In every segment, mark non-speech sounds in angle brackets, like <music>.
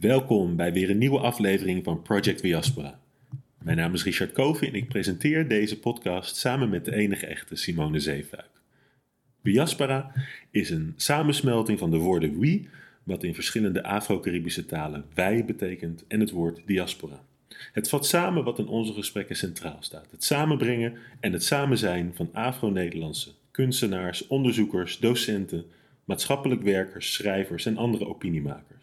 Welkom bij weer een nieuwe aflevering van Project Diaspora. Mijn naam is Richard Koven en ik presenteer deze podcast samen met de enige echte Simone Zeefuik. Diaspora is een samensmelting van de woorden wie, wat in verschillende Afro-Caribische talen wij betekent, en het woord diaspora. Het vat samen wat in onze gesprekken centraal staat: het samenbrengen en het samen zijn van Afro-Nederlandse kunstenaars, onderzoekers, docenten, maatschappelijk werkers, schrijvers en andere opiniemakers.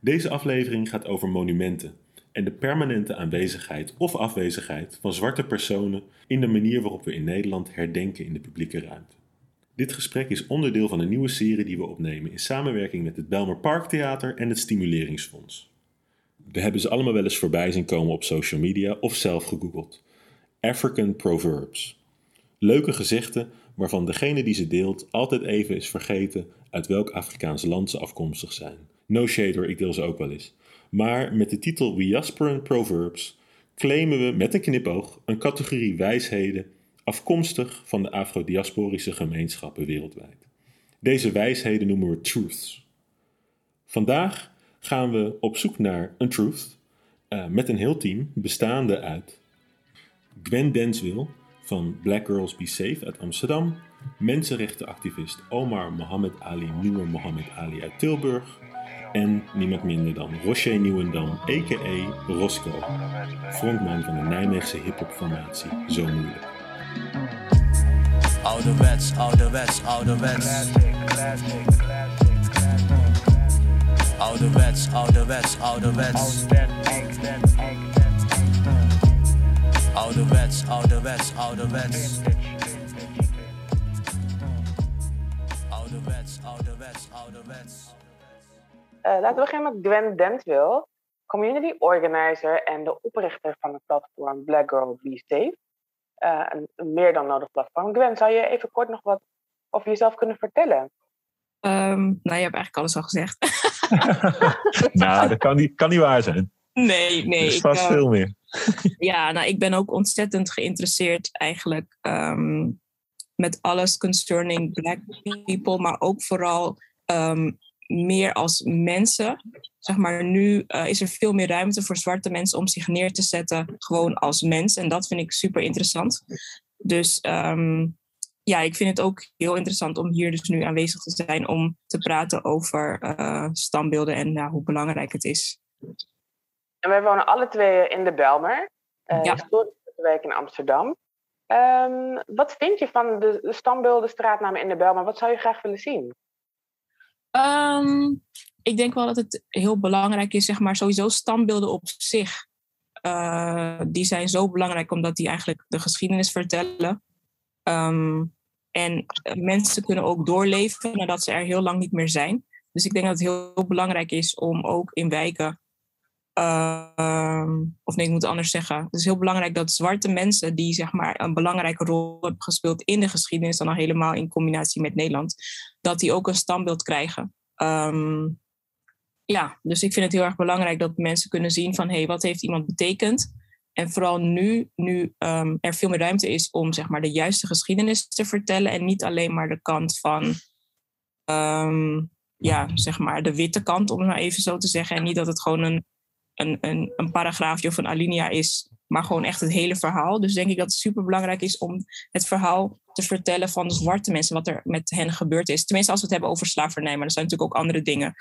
Deze aflevering gaat over monumenten en de permanente aanwezigheid of afwezigheid van zwarte personen in de manier waarop we in Nederland herdenken in de publieke ruimte. Dit gesprek is onderdeel van een nieuwe serie die we opnemen in samenwerking met het Belmer Parktheater en het Stimuleringsfonds. We hebben ze allemaal wel eens voorbij zien komen op social media of zelf gegoogeld. African Proverbs. Leuke gezichten waarvan degene die ze deelt altijd even is vergeten uit welk Afrikaans land ze afkomstig zijn. No shade ik deel ze ook wel eens. Maar met de titel Wiasperan Proverbs claimen we met een knipoog een categorie wijsheden afkomstig van de afrodiasporische gemeenschappen wereldwijd. Deze wijsheden noemen we truths. Vandaag gaan we op zoek naar een truth uh, met een heel team bestaande uit Gwen Denswil van Black Girls Be Safe uit Amsterdam, mensenrechtenactivist Omar Mohammed Ali Nieuwe Mohammed Ali uit Tilburg en niemand minder dan Rocher Nieuwendam, a.k.a. Roscoe, frontman van de Nijmeegse hiphopformatie Zo Moeilijk. Ouderwets, ouderwets, ouderwets. Ouderwets, ouderwets, ouderwets. Ouderwets, ouderwets, ouderwets. Ouderwets, ouderwets, ouderwets. Uh, laten we beginnen met Gwen Dentville, community organizer en de oprichter van het platform Black Girl Be Safe. Uh, een, meer dan nodig platform. Gwen, zou je even kort nog wat over jezelf kunnen vertellen? Um, nou, je hebt eigenlijk alles al gezegd. <laughs> nou, dat kan niet, kan niet waar zijn. Nee, nee. Er is vast uh, veel meer. <laughs> ja, nou, ik ben ook ontzettend geïnteresseerd eigenlijk um, met alles concerning black people, maar ook vooral um, meer als mensen. Zeg maar, nu uh, is er veel meer ruimte voor zwarte mensen om zich neer te zetten, gewoon als mens. En dat vind ik super interessant. Dus um, ja, ik vind het ook heel interessant om hier dus nu aanwezig te zijn om te praten over uh, standbeelden en uh, hoe belangrijk het is. En wij wonen alle twee in de Belmer, uh, ja. historische wijk in Amsterdam. Um, wat vind je van de, de standbeeldenstraatnamen in de Belmer? Wat zou je graag willen zien? Um, ik denk wel dat het heel belangrijk is, zeg maar, sowieso standbeelden op zich. Uh, die zijn zo belangrijk omdat die eigenlijk de geschiedenis vertellen. Um, en mensen kunnen ook doorleven nadat ze er heel lang niet meer zijn. Dus ik denk dat het heel belangrijk is om ook in wijken. Uh, of nee, ik moet anders zeggen. Het is heel belangrijk dat zwarte mensen die zeg maar een belangrijke rol hebben gespeeld in de geschiedenis, dan al helemaal in combinatie met Nederland, dat die ook een standbeeld krijgen. Um, ja, dus ik vind het heel erg belangrijk dat mensen kunnen zien van hé, hey, wat heeft iemand betekend? En vooral nu, nu um, er veel meer ruimte is om zeg maar, de juiste geschiedenis te vertellen en niet alleen maar de kant van ja, zeg maar de witte kant, om het maar even zo te zeggen. En niet dat het gewoon een, een, een, een paragraafje of een alinea is, maar gewoon echt het hele verhaal. Dus denk ik dat het super belangrijk is om het verhaal te vertellen van de zwarte mensen, wat er met hen gebeurd is. Tenminste, als we het hebben over slavernij, maar er zijn natuurlijk ook andere dingen.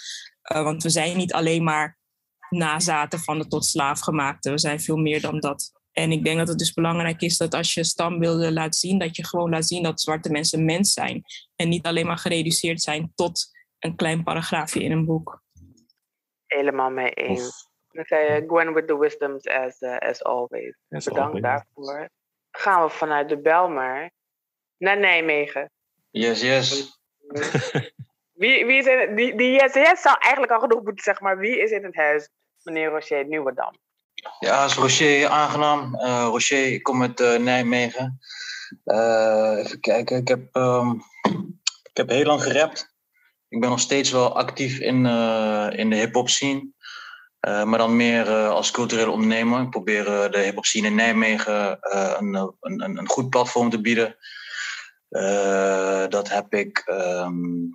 Uh, want we zijn niet alleen maar nazaten van de tot slaafgemaakte. We zijn veel meer dan dat. En ik denk dat het dus belangrijk is dat als je standbeelden laat zien, dat je gewoon laat zien dat zwarte mensen mens zijn. En niet alleen maar gereduceerd zijn tot een klein paragraafje in een boek. Helemaal mee eens. Dan zei je Gwen with the wisdoms as, uh, as always. As Bedankt always. daarvoor. Gaan we vanuit de Belmar naar Nijmegen. Yes, yes. <laughs> wie, wie is in, die, die yes, yes zou eigenlijk al genoeg moeten zeggen, maar wie is in het huis? Meneer Rocher Nieuwerdam. Ja, is Rocher aangenaam. Uh, Rocher, ik kom uit uh, Nijmegen. Uh, even kijken, ik heb, um, ik heb heel lang gerapt. Ik ben nog steeds wel actief in, in de hip-hop scene. Uh, maar dan meer uh, als culturele ondernemer. Ik probeer uh, de scene in Nijmegen een, een, een, goed platform te bieden. dat heb ik. Um,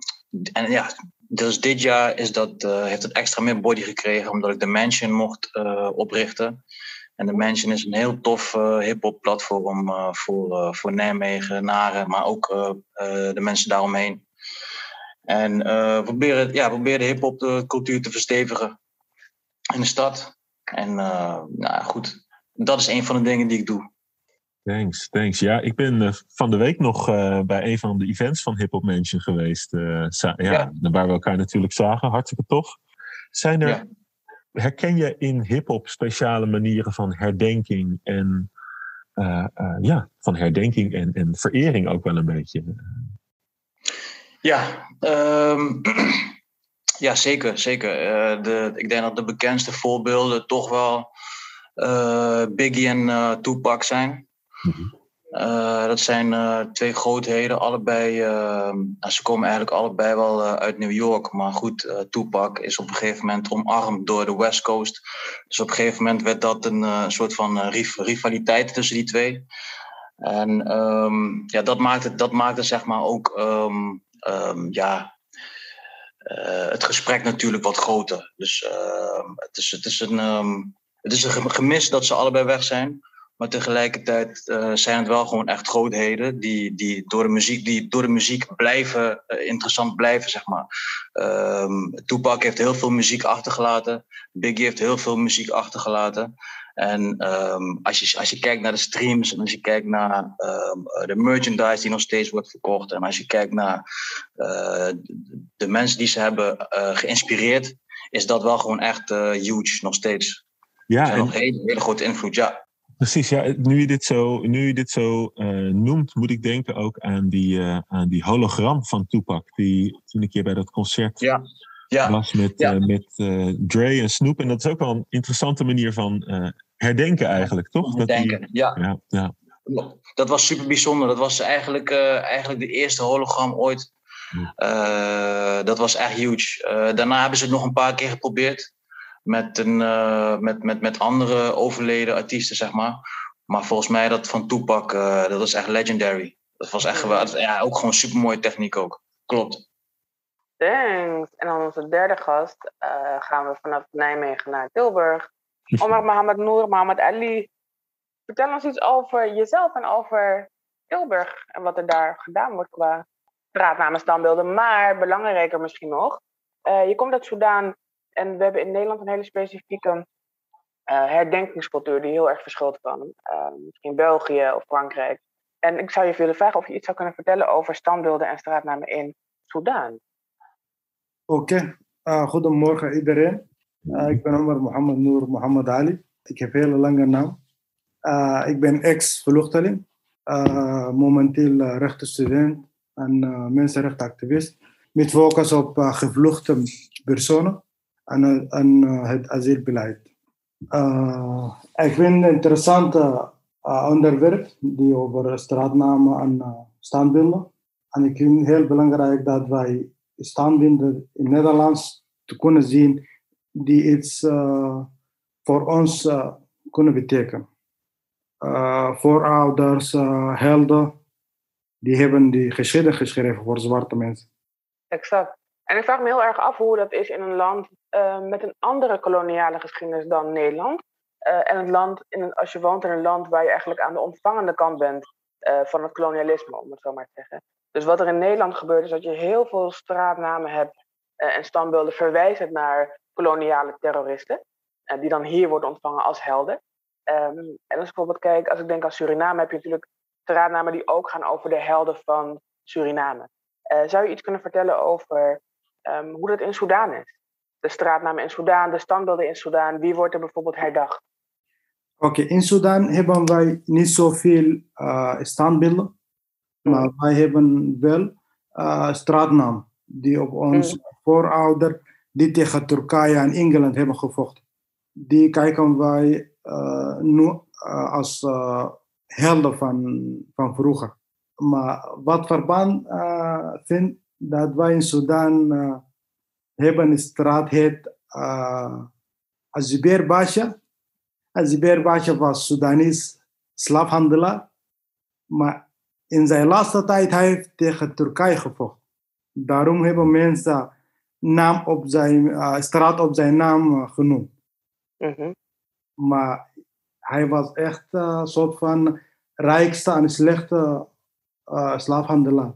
en ja, dus dit jaar is dat, heeft het extra meer body gekregen omdat ik de Mansion mocht oprichten. En de Mansion is een heel tof hip-hop platform voor, voor Nijmegen, Naren, maar ook de mensen daaromheen. En we proberen, ja, proberen de hip-hop cultuur te verstevigen in de stad. En nou goed, dat is een van de dingen die ik doe. Thanks, thanks. Ja, ik ben uh, van de week nog uh, bij een van de events van Hip Hop Mansion geweest. Uh, ja, ja, Waar we elkaar natuurlijk zagen. Hartstikke tof. Zijn er, ja. herken je in hip-hop speciale manieren van herdenking en ja, van herdenking en, en verering ook wel een beetje? Ja, um, <clears throat> ja zeker. zeker. de, ik denk dat de bekendste voorbeelden toch wel Biggie en Tupac zijn. Mhm. Eh, dat zijn uh, twee grootheden, allebei. Uh, ze komen eigenlijk allebei wel uit New York. Maar goed, Tupac is op een gegeven moment omarmd door de West Coast. Dus op een gegeven moment werd dat een soort van rivaliteit tussen die twee. En um, ja, dat maakte, dat maakte zeg maar ook um, um, ja, het gesprek natuurlijk wat groter. Dus het, is, het, is een, het is een gemis dat ze allebei weg zijn. Maar tegelijkertijd uh, zijn het wel gewoon echt grootheden die, die, door, de muziek, die door de muziek blijven, uh, interessant blijven, zeg maar. Um, Tupac heeft heel veel muziek achtergelaten. Biggie heeft heel veel muziek achtergelaten. En um, als, je, als je kijkt naar de streams en als je kijkt naar um, de merchandise die nog steeds wordt verkocht. En als je kijkt naar uh, de mensen die ze hebben geïnspireerd, is dat wel gewoon echt huge nog steeds. Ja, en... nog een hele, hele grote invloed, ja. Precies, ja. Nu je dit zo, nu je dit zo uh, noemt, moet ik denken ook aan die, uh, aan die hologram van Tupac. Die toen een keer bij dat concert ja. Ja. was met, ja. uh, met Dre en Snoop. En dat is ook wel een interessante manier van herdenken eigenlijk, toch? Herdenken, dat die, ja. ja. Ja, Dat was super bijzonder. Dat was eigenlijk, eigenlijk de eerste hologram ooit. dat was echt huge. daarna hebben ze het nog een paar keer geprobeerd met, een, met, met, met andere overleden artiesten, zeg maar. Maar volgens mij dat van Tupac, dat was echt legendary. Dat was echt geweldig. Ja, ook gewoon super mooie techniek ook. Klopt. Thanks. En dan onze derde gast uh, gaan we vanaf Nijmegen naar Tilburg. <laughs> Omar Mohamed Noor, Mohamed Ali. Vertel ons iets over jezelf en over Tilburg en wat er daar gedaan wordt qua straatnamen, standbeelden. Maar belangrijker misschien nog, uh, je komt uit Soudaan en we hebben in Nederland een hele specifieke uh, herdenkingscultuur die heel erg verschilt van misschien België of Frankrijk. En ik zou je willen vragen of je iets zou kunnen vertellen over standbeelden en straatnamen in Soudaan. Oké, uh, goedemorgen iedereen. Uh, ik ben Omar Mohammed Noor Mohammed Ali. Ik heb een hele lange naam. Uh, ik ben ex-vluchteling, momenteel rechtenstudent en mensenrechtenactivist. Met focus op gevluchte personen aan, aan het asielbeleid. Ik vind het interessant onderwerp die over straatnamen en standbeelden. En ik vind het heel belangrijk dat wij standbeelden in Nederlands te kunnen zien die iets voor ons kunnen betekenen. voorouders, helden, die hebben die geschiedenis geschreven voor zwarte mensen. Exact. En ik vraag me heel erg af hoe dat is in een land uh, met een andere koloniale geschiedenis dan Nederland. Uh, en het land, in een, als je woont in een land waar je eigenlijk aan de ontvangende kant bent uh, van het kolonialisme, om het zo maar te zeggen. Dus wat er in Nederland gebeurt, is dat je heel veel straatnamen hebt en standbeelden verwijzend naar koloniale terroristen. die dan hier worden ontvangen als helden. Um, en als ik bijvoorbeeld kijk, als ik denk aan Suriname, heb je natuurlijk straatnamen die ook gaan over de helden van Suriname. zou je iets kunnen vertellen over um, hoe dat in Soudaan is. De straatnamen in Soudaan, de standbeelden in Soudaan, wie wordt er bijvoorbeeld herdacht? Oké, in Soudaan hebben wij niet zoveel standbeelden, maar wij hebben wel uh, straatnamen die op ons mm. voorouder, die tegen Turkije en Engeland hebben gevochten. Die kijken wij uh, nu als helden van, van vroeger. Maar wat verband vindt dat wij in Sudan hebben een straat heet uh, Aziber Basha. Basha was Sudanese slaafhandelaar. Maar in zijn laatste tijd hij heeft tegen Turkije gevochten. Daarom hebben mensen naam op zijn, uh, straat op zijn naam genoemd. Mhm. Maar hij was echt een soort van rijkste en slechte slaafhandelaar.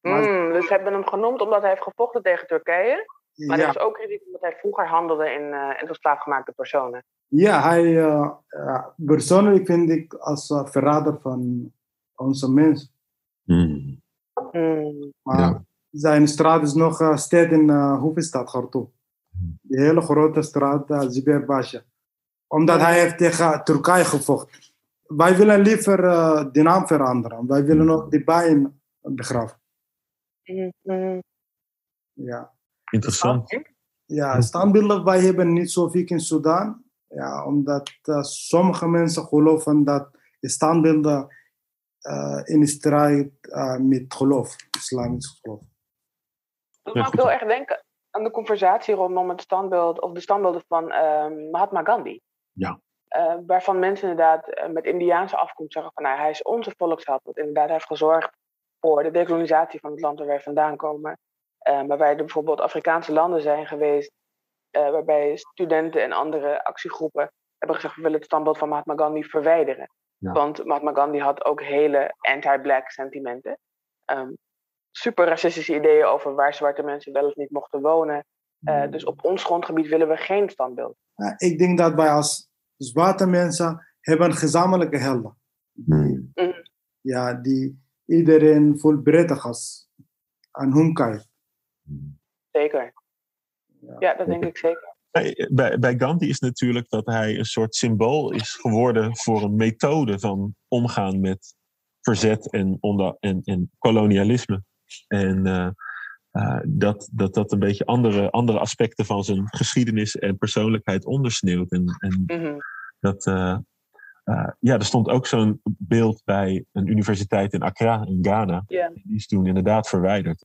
Mm, dus ze hebben hem genoemd omdat hij heeft gevochten tegen Turkije. Maar ja. er is ook kritiek omdat hij vroeger handelde in, uh, in tot slaafgemaakte personen. Ja, hij, persoonlijk vind ik als verrader van onze mensen. Mm. Mm. Maar ja. zijn straat is nog uh, steeds in uh, hoofdstad Khartoum. Die hele grote straat, uh, Ziber Basha. Omdat hij heeft tegen Turkije gevochten. Wij willen liever uh, de naam veranderen. Wij willen ook die bijen begraven. Mm. Ja. Interessant. Ja, standbeelden, wij hebben niet zoveel in Sudan. Ja, omdat uh, sommige mensen geloven dat standbeelden uh, in strijd uh, met geloof, islamisch geloof. Dat maakt heel erg denken aan de conversatie rondom het standbeeld, of de standbeelden van Mahatma Gandhi. Ja. waarvan mensen inderdaad met Indiaanse afkomst zeggen van nou, hij is onze volksheld. Want inderdaad hij heeft gezorgd voor de dekolonisatie van het land waar wij vandaan komen. Uh, waarbij er bijvoorbeeld Afrikaanse landen zijn geweest, uh, waarbij studenten en andere actiegroepen hebben gezegd: we willen het standbeeld van Mahatma Gandhi verwijderen. Ja. Want Mahatma Gandhi had ook hele anti-black sentimenten. Um, super racistische ideeën over waar zwarte mensen wel of niet mochten wonen. Uh, dus op ons grondgebied willen we geen standbeeld. Ja, ik denk dat wij als zwarte mensen hebben gezamenlijke helden. Mm. Mm. Ja, die iedereen volbrettig als aan hun kijkt. Zeker. Ja, ja dat denk ik zeker. Bij, bij Gandhi is natuurlijk dat hij een soort symbool is geworden voor een methode van omgaan met verzet en, onder, en, en kolonialisme. En uh, uh, dat, dat dat een beetje andere, andere aspecten van zijn geschiedenis en persoonlijkheid ondersneeuwt. En, en mm -hmm. dat, uh, ja, er stond ook zo'n beeld bij een universiteit in Accra in Ghana. Yeah. Die is toen inderdaad verwijderd.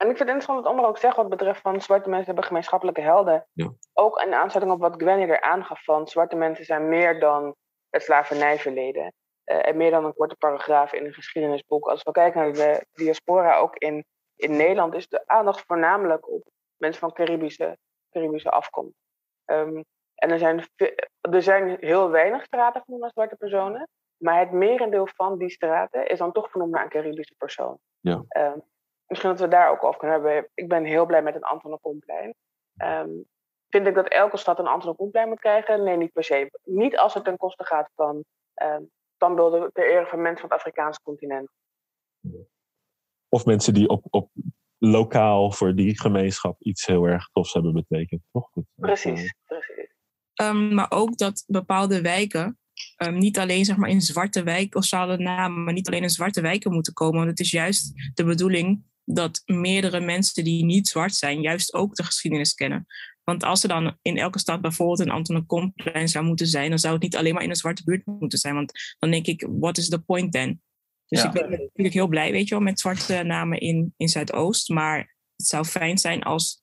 En ik vind het interessant wat Omar ook zegt wat betreft van zwarte mensen hebben gemeenschappelijke helden. Ja. Ook in aansluiting op wat Gwenny er aangaf van zwarte mensen zijn meer dan het slavernijverleden. Uh, en meer dan een korte paragraaf in een geschiedenisboek. Als we kijken naar de diaspora, ook in, in Nederland, is de aandacht voornamelijk op mensen van Caribische, Caribische afkomst. Um, en er zijn, er zijn heel weinig straten genoemd naar zwarte personen. Maar het merendeel van die straten is dan toch vernoemd naar een Caribische persoon. Ja. Um, misschien dat we daar ook over kunnen hebben. Ik ben heel blij met een Anton Komplein. Um, vind ik dat elke stad een Anton Komplein moet krijgen? Nee, niet per se. Niet als het ten koste gaat van um, standbeelden ter ere van mensen van het Afrikaanse continent. Of mensen die op, op lokaal voor die gemeenschap iets heel erg tofs hebben betekend. Toch? Dat, precies, uh... precies. Um, maar ook dat bepaalde wijken Um, niet alleen zeg maar, in zwarte wijken of zouden namen, maar niet alleen in zwarte wijken moeten komen. Want het is juist de bedoeling dat meerdere mensen die niet zwart zijn, juist ook de geschiedenis kennen. Want als er dan in elke stad bijvoorbeeld een Anton Komplein zou moeten zijn, dan zou het niet alleen maar in een zwarte buurt moeten zijn. Want dan denk ik, what is the point then? Dus Ja. ik ben natuurlijk heel blij, weet je wel, met zwarte namen in, in Zuidoost. Maar het zou fijn zijn als,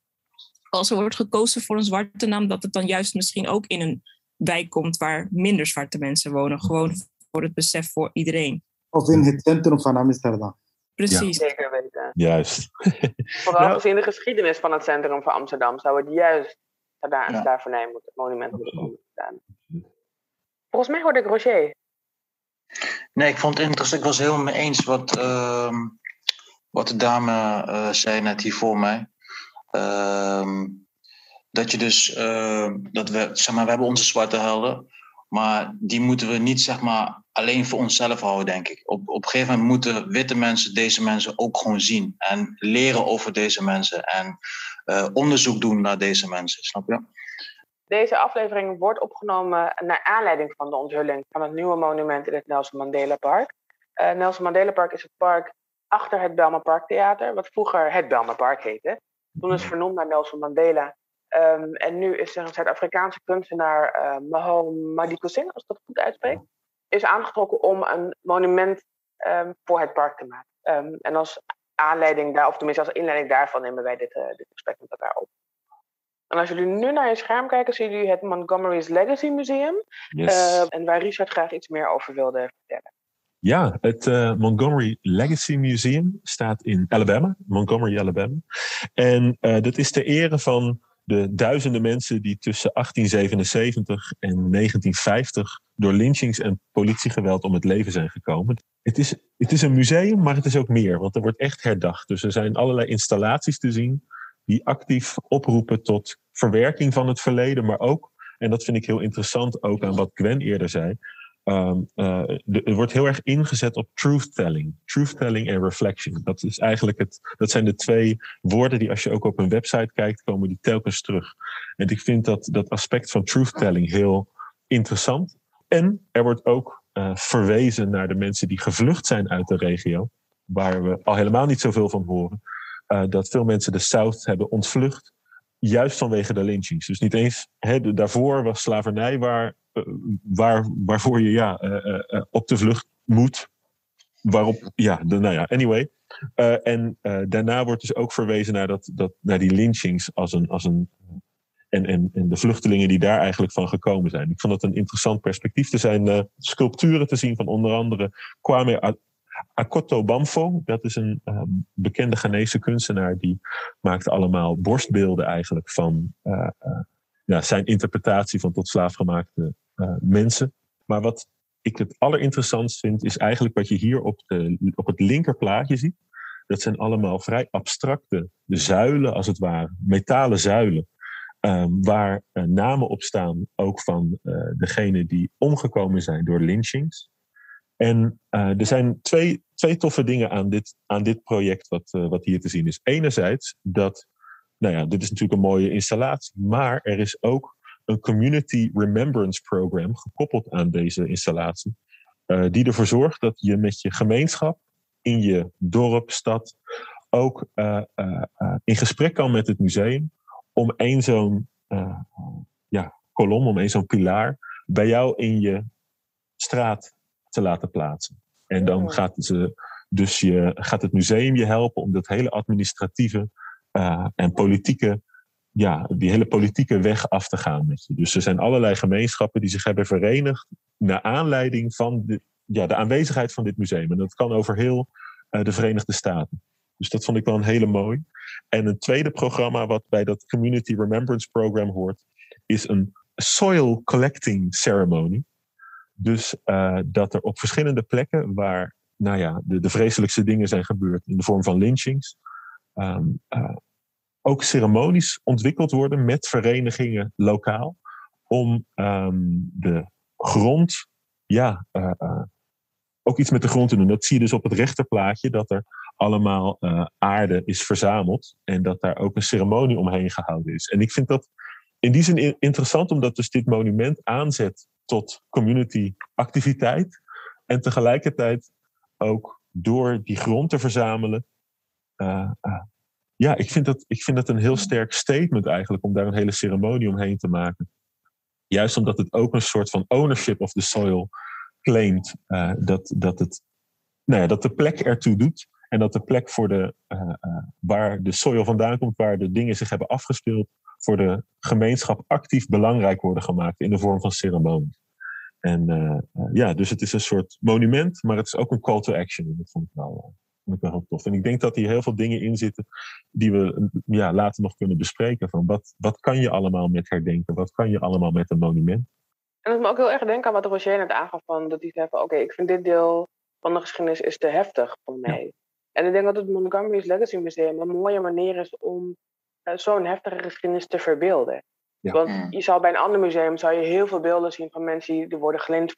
als er wordt gekozen voor een zwarte naam, dat het dan juist misschien ook in een wijk komt waar minder zwarte mensen wonen. Gewoon voor het besef voor iedereen. Of in het centrum van Amsterdam. Precies. Zeker weten. Juist. Vooral <laughs> Nou- gezien de geschiedenis van het centrum van Amsterdam zou het juist daar een Ja. slavernij moeten, monument moeten staan. Volgens mij hoorde ik Roger. Nee, ik vond het interessant. Ik was het helemaal mee eens wat, ehm, wat de dame eh, zei net hier voor mij. Ehm, dat je dus, ehm, dat we, zeg maar, we hebben onze zwarte helden, maar die moeten we niet, zeg maar, alleen voor onszelf houden, denk ik. Op, op een gegeven moment moeten witte mensen deze mensen ook gewoon zien en leren over deze mensen en eh, onderzoek doen naar deze mensen, snap je? Deze aflevering wordt opgenomen naar aanleiding van de onthulling van het nieuwe monument in het Nelson Mandela Park. Eh, Nelson Mandela Park is het park achter het Belma Park Theater, wat vroeger het Belma Park heette. Toen is vernoemd naar Nelson Mandela. Ehm, en nu is er een Zuid-Afrikaanse kunstenaar, uh, Maho Madikosing, als ik dat goed uitspreek, is aangetrokken om een monument ehm, voor het park te maken. Ehm, en als aanleiding daar, of tenminste als inleiding daarvan nemen wij dit, uh, dit gesprek met elkaar op. En als jullie nu naar je scherm kijken, zien jullie het Montgomery's Legacy Museum. Yes. Uh, en waar Richard graag iets meer over wilde vertellen. Ja, het Montgomery Legacy Museum staat in Alabama, Montgomery, Alabama. En dat is ter ere van de duizenden mensen die tussen 1877 en 1950 door lynchings en politiegeweld om het leven zijn gekomen. Het is, het is een museum, maar het is ook meer, want er wordt echt herdacht. Dus er zijn allerlei installaties te zien die actief oproepen tot verwerking van het verleden, maar ook, en dat vind ik heel interessant ook aan wat Gwen eerder zei, Um, er wordt heel erg ingezet op truth-telling. Truth-telling en reflection. Dat, is eigenlijk het, dat zijn de twee woorden die als je ook op een website kijkt, komen die telkens terug. En ik vind dat, dat aspect van truth-telling heel interessant. En er wordt ook uh, verwezen naar de mensen die gevlucht zijn uit de regio, waar we al helemaal niet zoveel van horen. Uh, dat veel mensen de South hebben ontvlucht, juist vanwege de lynchings. Dus niet eens, hè, daarvoor was slavernij waar eh, waar, waarvoor je ja, eh, eh, op de vlucht moet. Waarop, ja, de, nou ja, anyway. en daarna wordt dus ook verwezen naar, dat, dat, naar die lynchings als een, als een en, en, en de vluchtelingen die daar eigenlijk van gekomen zijn. Ik vond het een interessant perspectief. Er zijn sculpturen te zien van onder andere Kwame Akoto Bamfo. Dat is een um, bekende Ghanese kunstenaar. Die maakte allemaal borstbeelden eigenlijk van uh, uh, ja, zijn interpretatie van tot slaafgemaakte uh, mensen. Maar wat ik het allerinteressantst vind, is eigenlijk wat je hier op, de, op het linkerplaatje ziet. Dat zijn allemaal vrij abstracte zuilen, als het ware, metalen zuilen. Um, waar namen op staan, ook van degenen die omgekomen zijn door lynchings. En er zijn twee, twee toffe dingen aan dit, aan dit project, wat, wat hier te zien is. Enerzijds dat, nou ja, dit is natuurlijk een mooie installatie, maar er is ook een community remembrance program gekoppeld aan deze installatie. Uh, die ervoor zorgt dat je met je gemeenschap in je dorp, stad ook in gesprek kan met het museum om één zo'n ja, kolom, om één zo'n pilaar bij jou in je straat te laten plaatsen. En dan gaat, ze, dus je, gaat het museum je helpen om dat hele administratieve en politieke ja, die hele politieke weg af te gaan met je. Dus er zijn allerlei gemeenschappen die zich hebben verenigd naar aanleiding van de, ja, de aanwezigheid van dit museum. En dat kan over heel uh, de Verenigde Staten. Dus dat vond ik wel een hele mooi. En een tweede programma wat bij dat Community Remembrance Program hoort, is een soil collecting ceremony. Dus uh, dat er op verschillende plekken waar nou ja, de, de vreselijkste dingen zijn gebeurd in de vorm van lynchings, um, uh, ook ceremonies ontwikkeld worden met verenigingen lokaal. Om um, de grond, ja, uh, ook iets met de grond te doen. Dat zie je dus op het rechterplaatje, dat er allemaal aarde is verzameld. En dat daar ook een ceremonie omheen gehouden is. En ik vind dat in die zin interessant, omdat dus dit monument aanzet tot community activiteit. En tegelijkertijd ook door die grond te verzamelen, uh, uh, ja, ik vind, dat, ik vind dat een heel sterk statement eigenlijk om daar een hele ceremonie omheen te maken. Juist omdat het ook een soort van ownership of the soil claimt. Uh, dat, dat, het, nou ja, dat de plek ertoe doet. En dat de plek voor de, waar de soil vandaan komt, waar de dingen zich hebben afgespeeld, voor de gemeenschap actief belangrijk worden gemaakt in de vorm van ceremonie. En ja, dus het is een soort monument, maar het is ook een call to action. Dat vond ik wel vond ik wel heel tof. En ik denk dat hier heel veel dingen in zitten die we ja, later nog kunnen bespreken. Van wat, wat kan je allemaal met herdenken? Wat kan je allemaal met een monument? En dat me ook heel erg denken aan wat Roger net aangaf. Van, dat hij zei van oké, ik vind dit deel van de geschiedenis is te heftig voor mij. En ik denk dat het Montgomery's Legacy Museum een mooie manier is om zo'n heftige geschiedenis te verbeelden. Ja. Want mm. je zou bij een ander museum zou je heel veel beelden zien van mensen die worden gelint,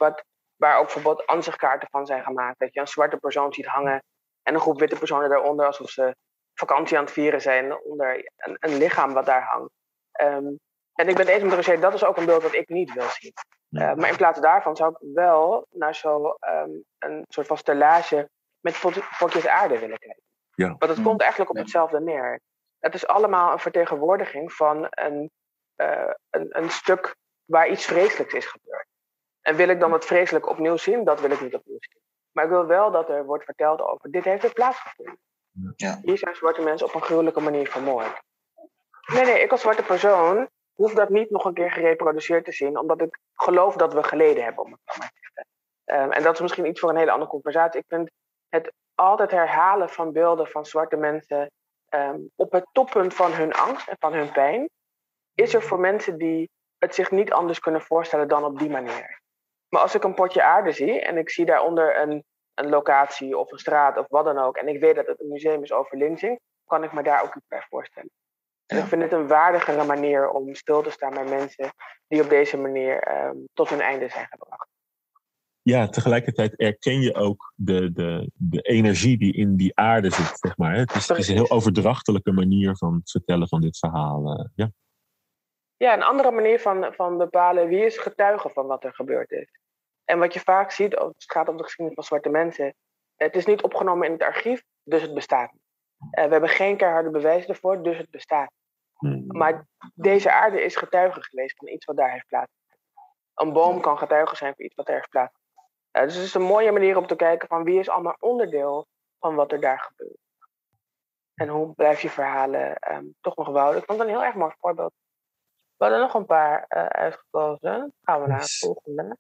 waar ook bijvoorbeeld ansichtkaarten van zijn gemaakt. Dat je een zwarte persoon ziet hangen en een groep witte personen daaronder, alsof ze vakantie aan het vieren zijn onder een, een lichaam wat daar hangt. Um, en ik ben het eens met Roger, dat is ook een beeld dat ik niet wil zien. Uh, maar in plaats daarvan zou ik wel naar zo'n um, een soort van stellage met potjes aarde willen kijken. Ja. Want het komt eigenlijk op hetzelfde neer. Het is allemaal een vertegenwoordiging van een, uh, een, een stuk waar iets vreselijks is gebeurd. En wil ik dan het vreselijk opnieuw zien? Dat wil ik niet opnieuw zien. Maar ik wil wel dat er wordt verteld over dit heeft er plaatsgevonden. Ja. Hier zijn zwarte mensen op een gruwelijke manier vermoord. Nee, nee, ik als zwarte persoon hoef dat niet nog een keer gereproduceerd te zien, omdat ik geloof dat we geleden hebben, om het zo maar te zeggen. Ehm, en dat is misschien iets voor een hele andere conversatie. Ik vind het altijd herhalen van beelden van zwarte mensen ehm, op het toppunt van hun angst en van hun pijn, is er voor mensen die het zich niet anders kunnen voorstellen dan op die manier. Maar als ik een potje aarde zie en ik zie daaronder een, een locatie of een straat of wat dan ook, en ik weet dat het een museum is over lynching, kan ik me daar ook iets bij voorstellen. En ik vind het een waardigere manier om stil te staan bij mensen die op deze manier ehm, tot hun einde zijn gebracht. Ja, tegelijkertijd erken je ook de, de, de energie die in die aarde zit, zeg maar. Het is, het is een heel overdrachtelijke manier van het vertellen van dit verhaal. Uh, ja. ja, een andere manier van, van bepalen wie is getuige van wat er gebeurd is. En wat je vaak ziet, als het gaat om de geschiedenis van zwarte mensen, het is niet opgenomen in het archief, dus het bestaat niet. Uh, we hebben geen keiharde bewijzen ervoor, dus het bestaat. Hmm. Maar deze aarde is getuige geweest van iets wat daar heeft plaatsgevonden. Een boom kan getuige zijn van iets wat er heeft plaatsgevonden. Uh, dus het is een mooie manier om te kijken van wie is allemaal onderdeel van wat er daar gebeurt. En hoe blijf je verhalen um, toch nog wouden. Ik vond het een heel erg mooi voorbeeld. We hadden nog een paar uh, uitgekozen. Gaan we naar het volgende.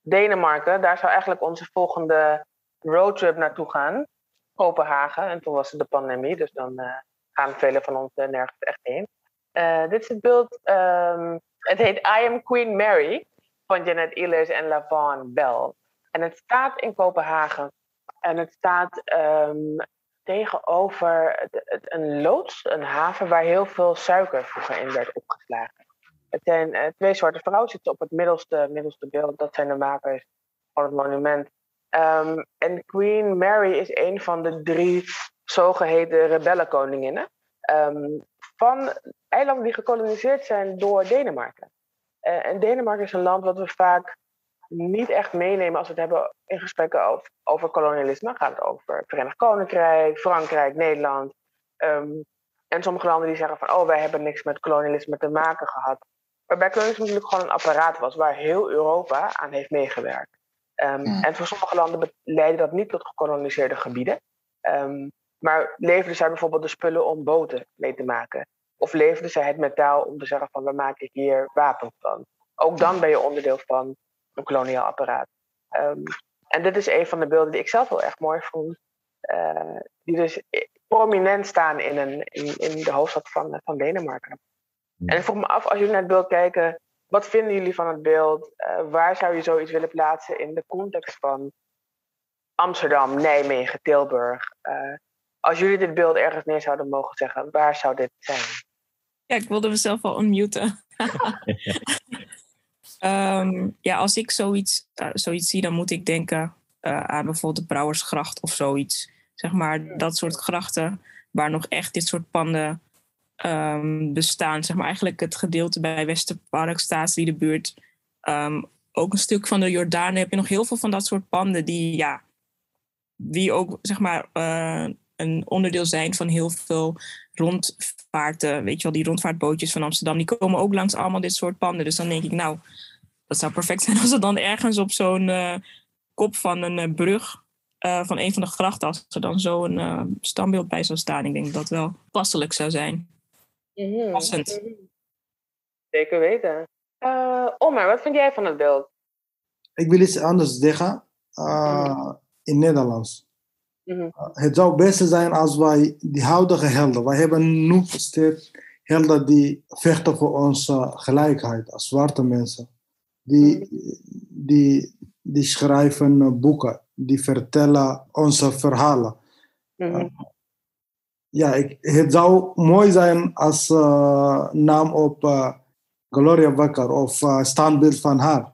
Denemarken, daar zou eigenlijk onze volgende roadtrip naartoe gaan. Kopenhagen. En toen was het de pandemie, dus dan uh, gaan velen van ons nergens echt heen. Uh, dit is het beeld, um, het heet I Am Queen Mary van Janet Ehlers en Lavon Bell. En het staat in Kopenhagen. En het staat um, tegenover een loods, een haven waar heel veel suiker vroeger in werd opgeslagen. Het zijn uh, twee soorten vrouwen, zitten op het middelste, middelste beeld. Dat zijn de makers van het monument. Um, en Queen Mary is een van de drie zogeheten rebellenkoninginnen. Um, van eilanden die gekoloniseerd zijn door Denemarken. Uh, en Denemarken is een land wat we vaak niet echt meenemen als we het hebben in gesprekken over, over kolonialisme. Gaat het over het Verenigd Koninkrijk, Frankrijk, Nederland. Um, en sommige landen die zeggen van, oh, wij hebben niks met kolonialisme te maken gehad. Waarbij kolonialisme natuurlijk gewoon een apparaat was waar heel Europa aan heeft meegewerkt. Um, mm. En voor sommige landen leidde dat niet tot gekoloniseerde gebieden. Um, maar leverden zij bijvoorbeeld de spullen om boten mee te maken? Of leverden zij het metaal om te zeggen van we maken hier wapens van? Ook dan ben je onderdeel van een koloniaal apparaat. Um, en dit is een van de beelden die ik zelf wel echt mooi vond. Uh, die dus prominent staan in, een, in, in de hoofdstad van, van Denemarken. En ik vroeg me af, als jullie naar het beeld kijken, wat vinden jullie van het beeld? Uh, waar zou je zoiets willen plaatsen in de context van Amsterdam, Nijmegen, Tilburg? Uh, als jullie dit beeld ergens neer zouden mogen zeggen, waar zou dit zijn? Ja, ik wilde mezelf al unmuten. <laughs> um, ja, als ik zoiets, uh, zoiets zie, dan moet ik denken uh, aan bijvoorbeeld de Brouwersgracht of zoiets. Zeg maar dat soort grachten waar nog echt dit soort panden um, bestaan. Zeg maar eigenlijk het gedeelte bij Westerpark, de buurt. Um, ook een stuk van de Jordaan heb je nog heel veel van dat soort panden die, ja, die ook zeg maar uh, een onderdeel zijn van heel veel rondvaarten. Weet je wel, die rondvaartbootjes van Amsterdam, die komen ook langs allemaal dit soort panden. Dus dan denk ik, nou, dat zou perfect zijn als er dan ergens op zo'n uh, kop van een uh, brug uh, van een van de grachten, als er dan zo'n standbeeld bij zou staan. Ik denk dat dat wel passelijk zou zijn. Mm-hmm. Passend. Zeker weten. Omar, wat vind jij van het beeld? Ik wil iets anders zeggen. in Nederlands. Mm-hmm. Het zou het beste zijn als wij die huidige helden, wij hebben nu steeds helden die vechten voor onze gelijkheid als zwarte mensen. Die, die, die schrijven boeken, die vertellen onze verhalen. Mm-hmm. ja, ik, het zou mooi zijn als uh, naam op uh, Gloria Wekker of uh, standbeeld van haar.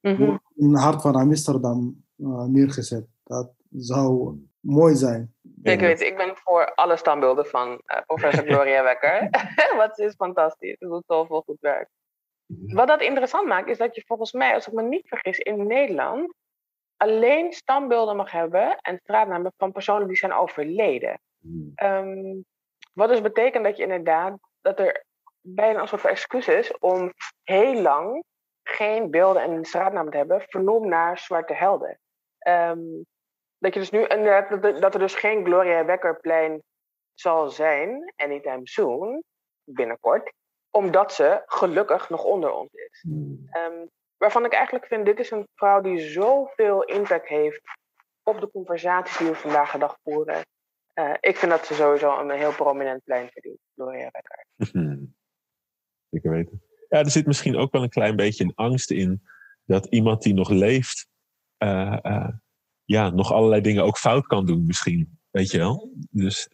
In het hart van Amsterdam neergezet. Dat zou mooi zijn. Ik weet, ik ben voor alle standbeelden van uh, professor <laughs> Gloria Wekker. <laughs> Wat is fantastisch. Ze doet zoveel goed werk. Wat dat interessant maakt, is dat je volgens mij, als ik me niet vergis, in Nederland alleen standbeelden mag hebben en straatnamen van personen die zijn overleden. Um, wat dus betekent dat je inderdaad, dat er bijna een soort van excuus is om heel lang geen beelden en straatnamen te hebben vernoemd naar zwarte helden. Um, dat je dus nu dat er dus geen Gloria Wekkerplein zal zijn, anytime soon, binnenkort, omdat ze gelukkig nog onder ons is. Um, waarvan ik eigenlijk vind, dit is een vrouw die zoveel impact heeft op de conversaties die we vandaag de dag voeren. Uh, ik vind dat ze sowieso een heel prominent plein verdient, Gloria Becker. <laughs> Zeker weten. Ja, er zit misschien ook wel een klein beetje een angst in dat iemand die nog leeft, uh, uh, ja, nog allerlei dingen ook fout kan doen misschien. Weet je wel? Dus,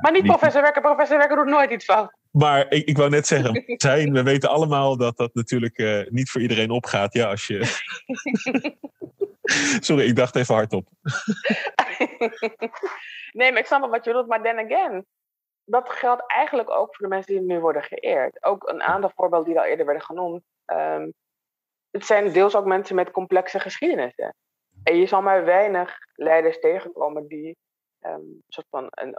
maar niet professor Wekker. Professor Wekker doet nooit iets fout. Maar ik, ik wou net zeggen, zijn, we weten allemaal dat dat natuurlijk niet voor iedereen opgaat. Ja, als je... <laughs> Sorry, ik dacht even hardop. <laughs> nee, maar ik snap wel wat je bedoelt. Maar then again, dat geldt eigenlijk ook voor de mensen die nu worden geëerd. Ook een aantal voorbeelden die al eerder werden genoemd. Um, het zijn deels ook mensen met complexe geschiedenissen. En je zal maar weinig leiders tegenkomen die, um, soort van een,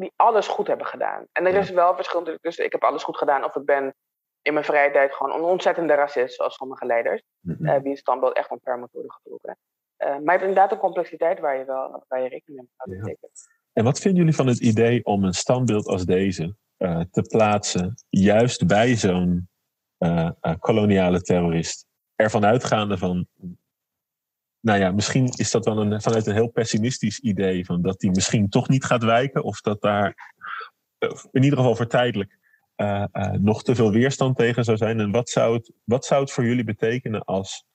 die alles goed hebben gedaan. En er is wel verschil tussen ik heb alles goed gedaan of ik ben in mijn vrije tijd gewoon een ontzettende racist, zoals sommige leiders, mm -hmm. uh, wie een standbeeld echt omver moet worden getrokken. Uh, maar je hebt inderdaad een complexiteit waar je wel waar je rekening mee moet houden. Ja. En wat vinden jullie van het idee om een standbeeld als deze uh, te plaatsen, juist bij zo'n koloniale terrorist? Ervan uitgaande van, nou ja, misschien is dat wel een, vanuit een heel pessimistisch idee, van dat die misschien toch niet gaat wijken, of dat daar in ieder geval voor tijdelijk uh, uh, nog te veel weerstand tegen zou zijn? En wat zou het, wat zou het voor jullie betekenen als,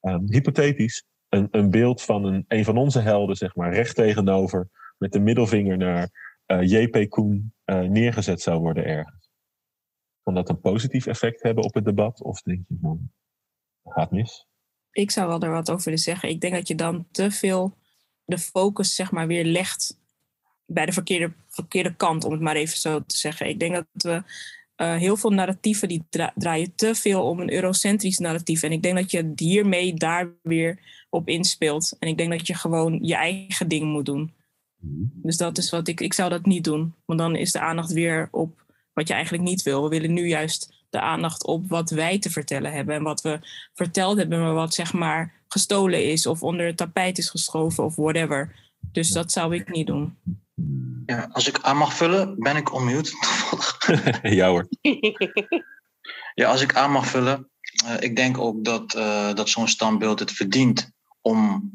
um, hypothetisch, een, een beeld van een, een van onze helden, zeg maar, recht tegenover, met de middelvinger naar uh, JP Koen neergezet zou worden ergens? Kan dat een positief effect hebben op het debat? Of denk je, man, gaat mis? Ik zou wel er wat over willen zeggen. Ik denk dat je dan te veel de focus, zeg maar, weer legt bij de verkeerde, verkeerde kant, om het maar even zo te zeggen. Ik denk dat we uh, heel veel narratieven die dra draaien te veel om een eurocentrisch narratief. En ik denk dat je hiermee daar weer op inspeelt. En ik denk dat je gewoon je eigen ding moet doen. Dus dat is wat ik. Ik zou dat niet doen. Want dan is de aandacht weer op wat je eigenlijk niet wil. We willen nu juist de aandacht op wat wij te vertellen hebben. En wat we verteld hebben, maar wat zeg maar gestolen is. Of onder het tapijt is geschoven of whatever. Dus dat zou ik niet doen. Ja, als ik aan mag vullen, ben ik onmute. <laughs> ja hoor. <laughs> ja, als ik aan mag vullen. Uh, ik denk ook dat, uh, dat zo'n standbeeld het verdient om,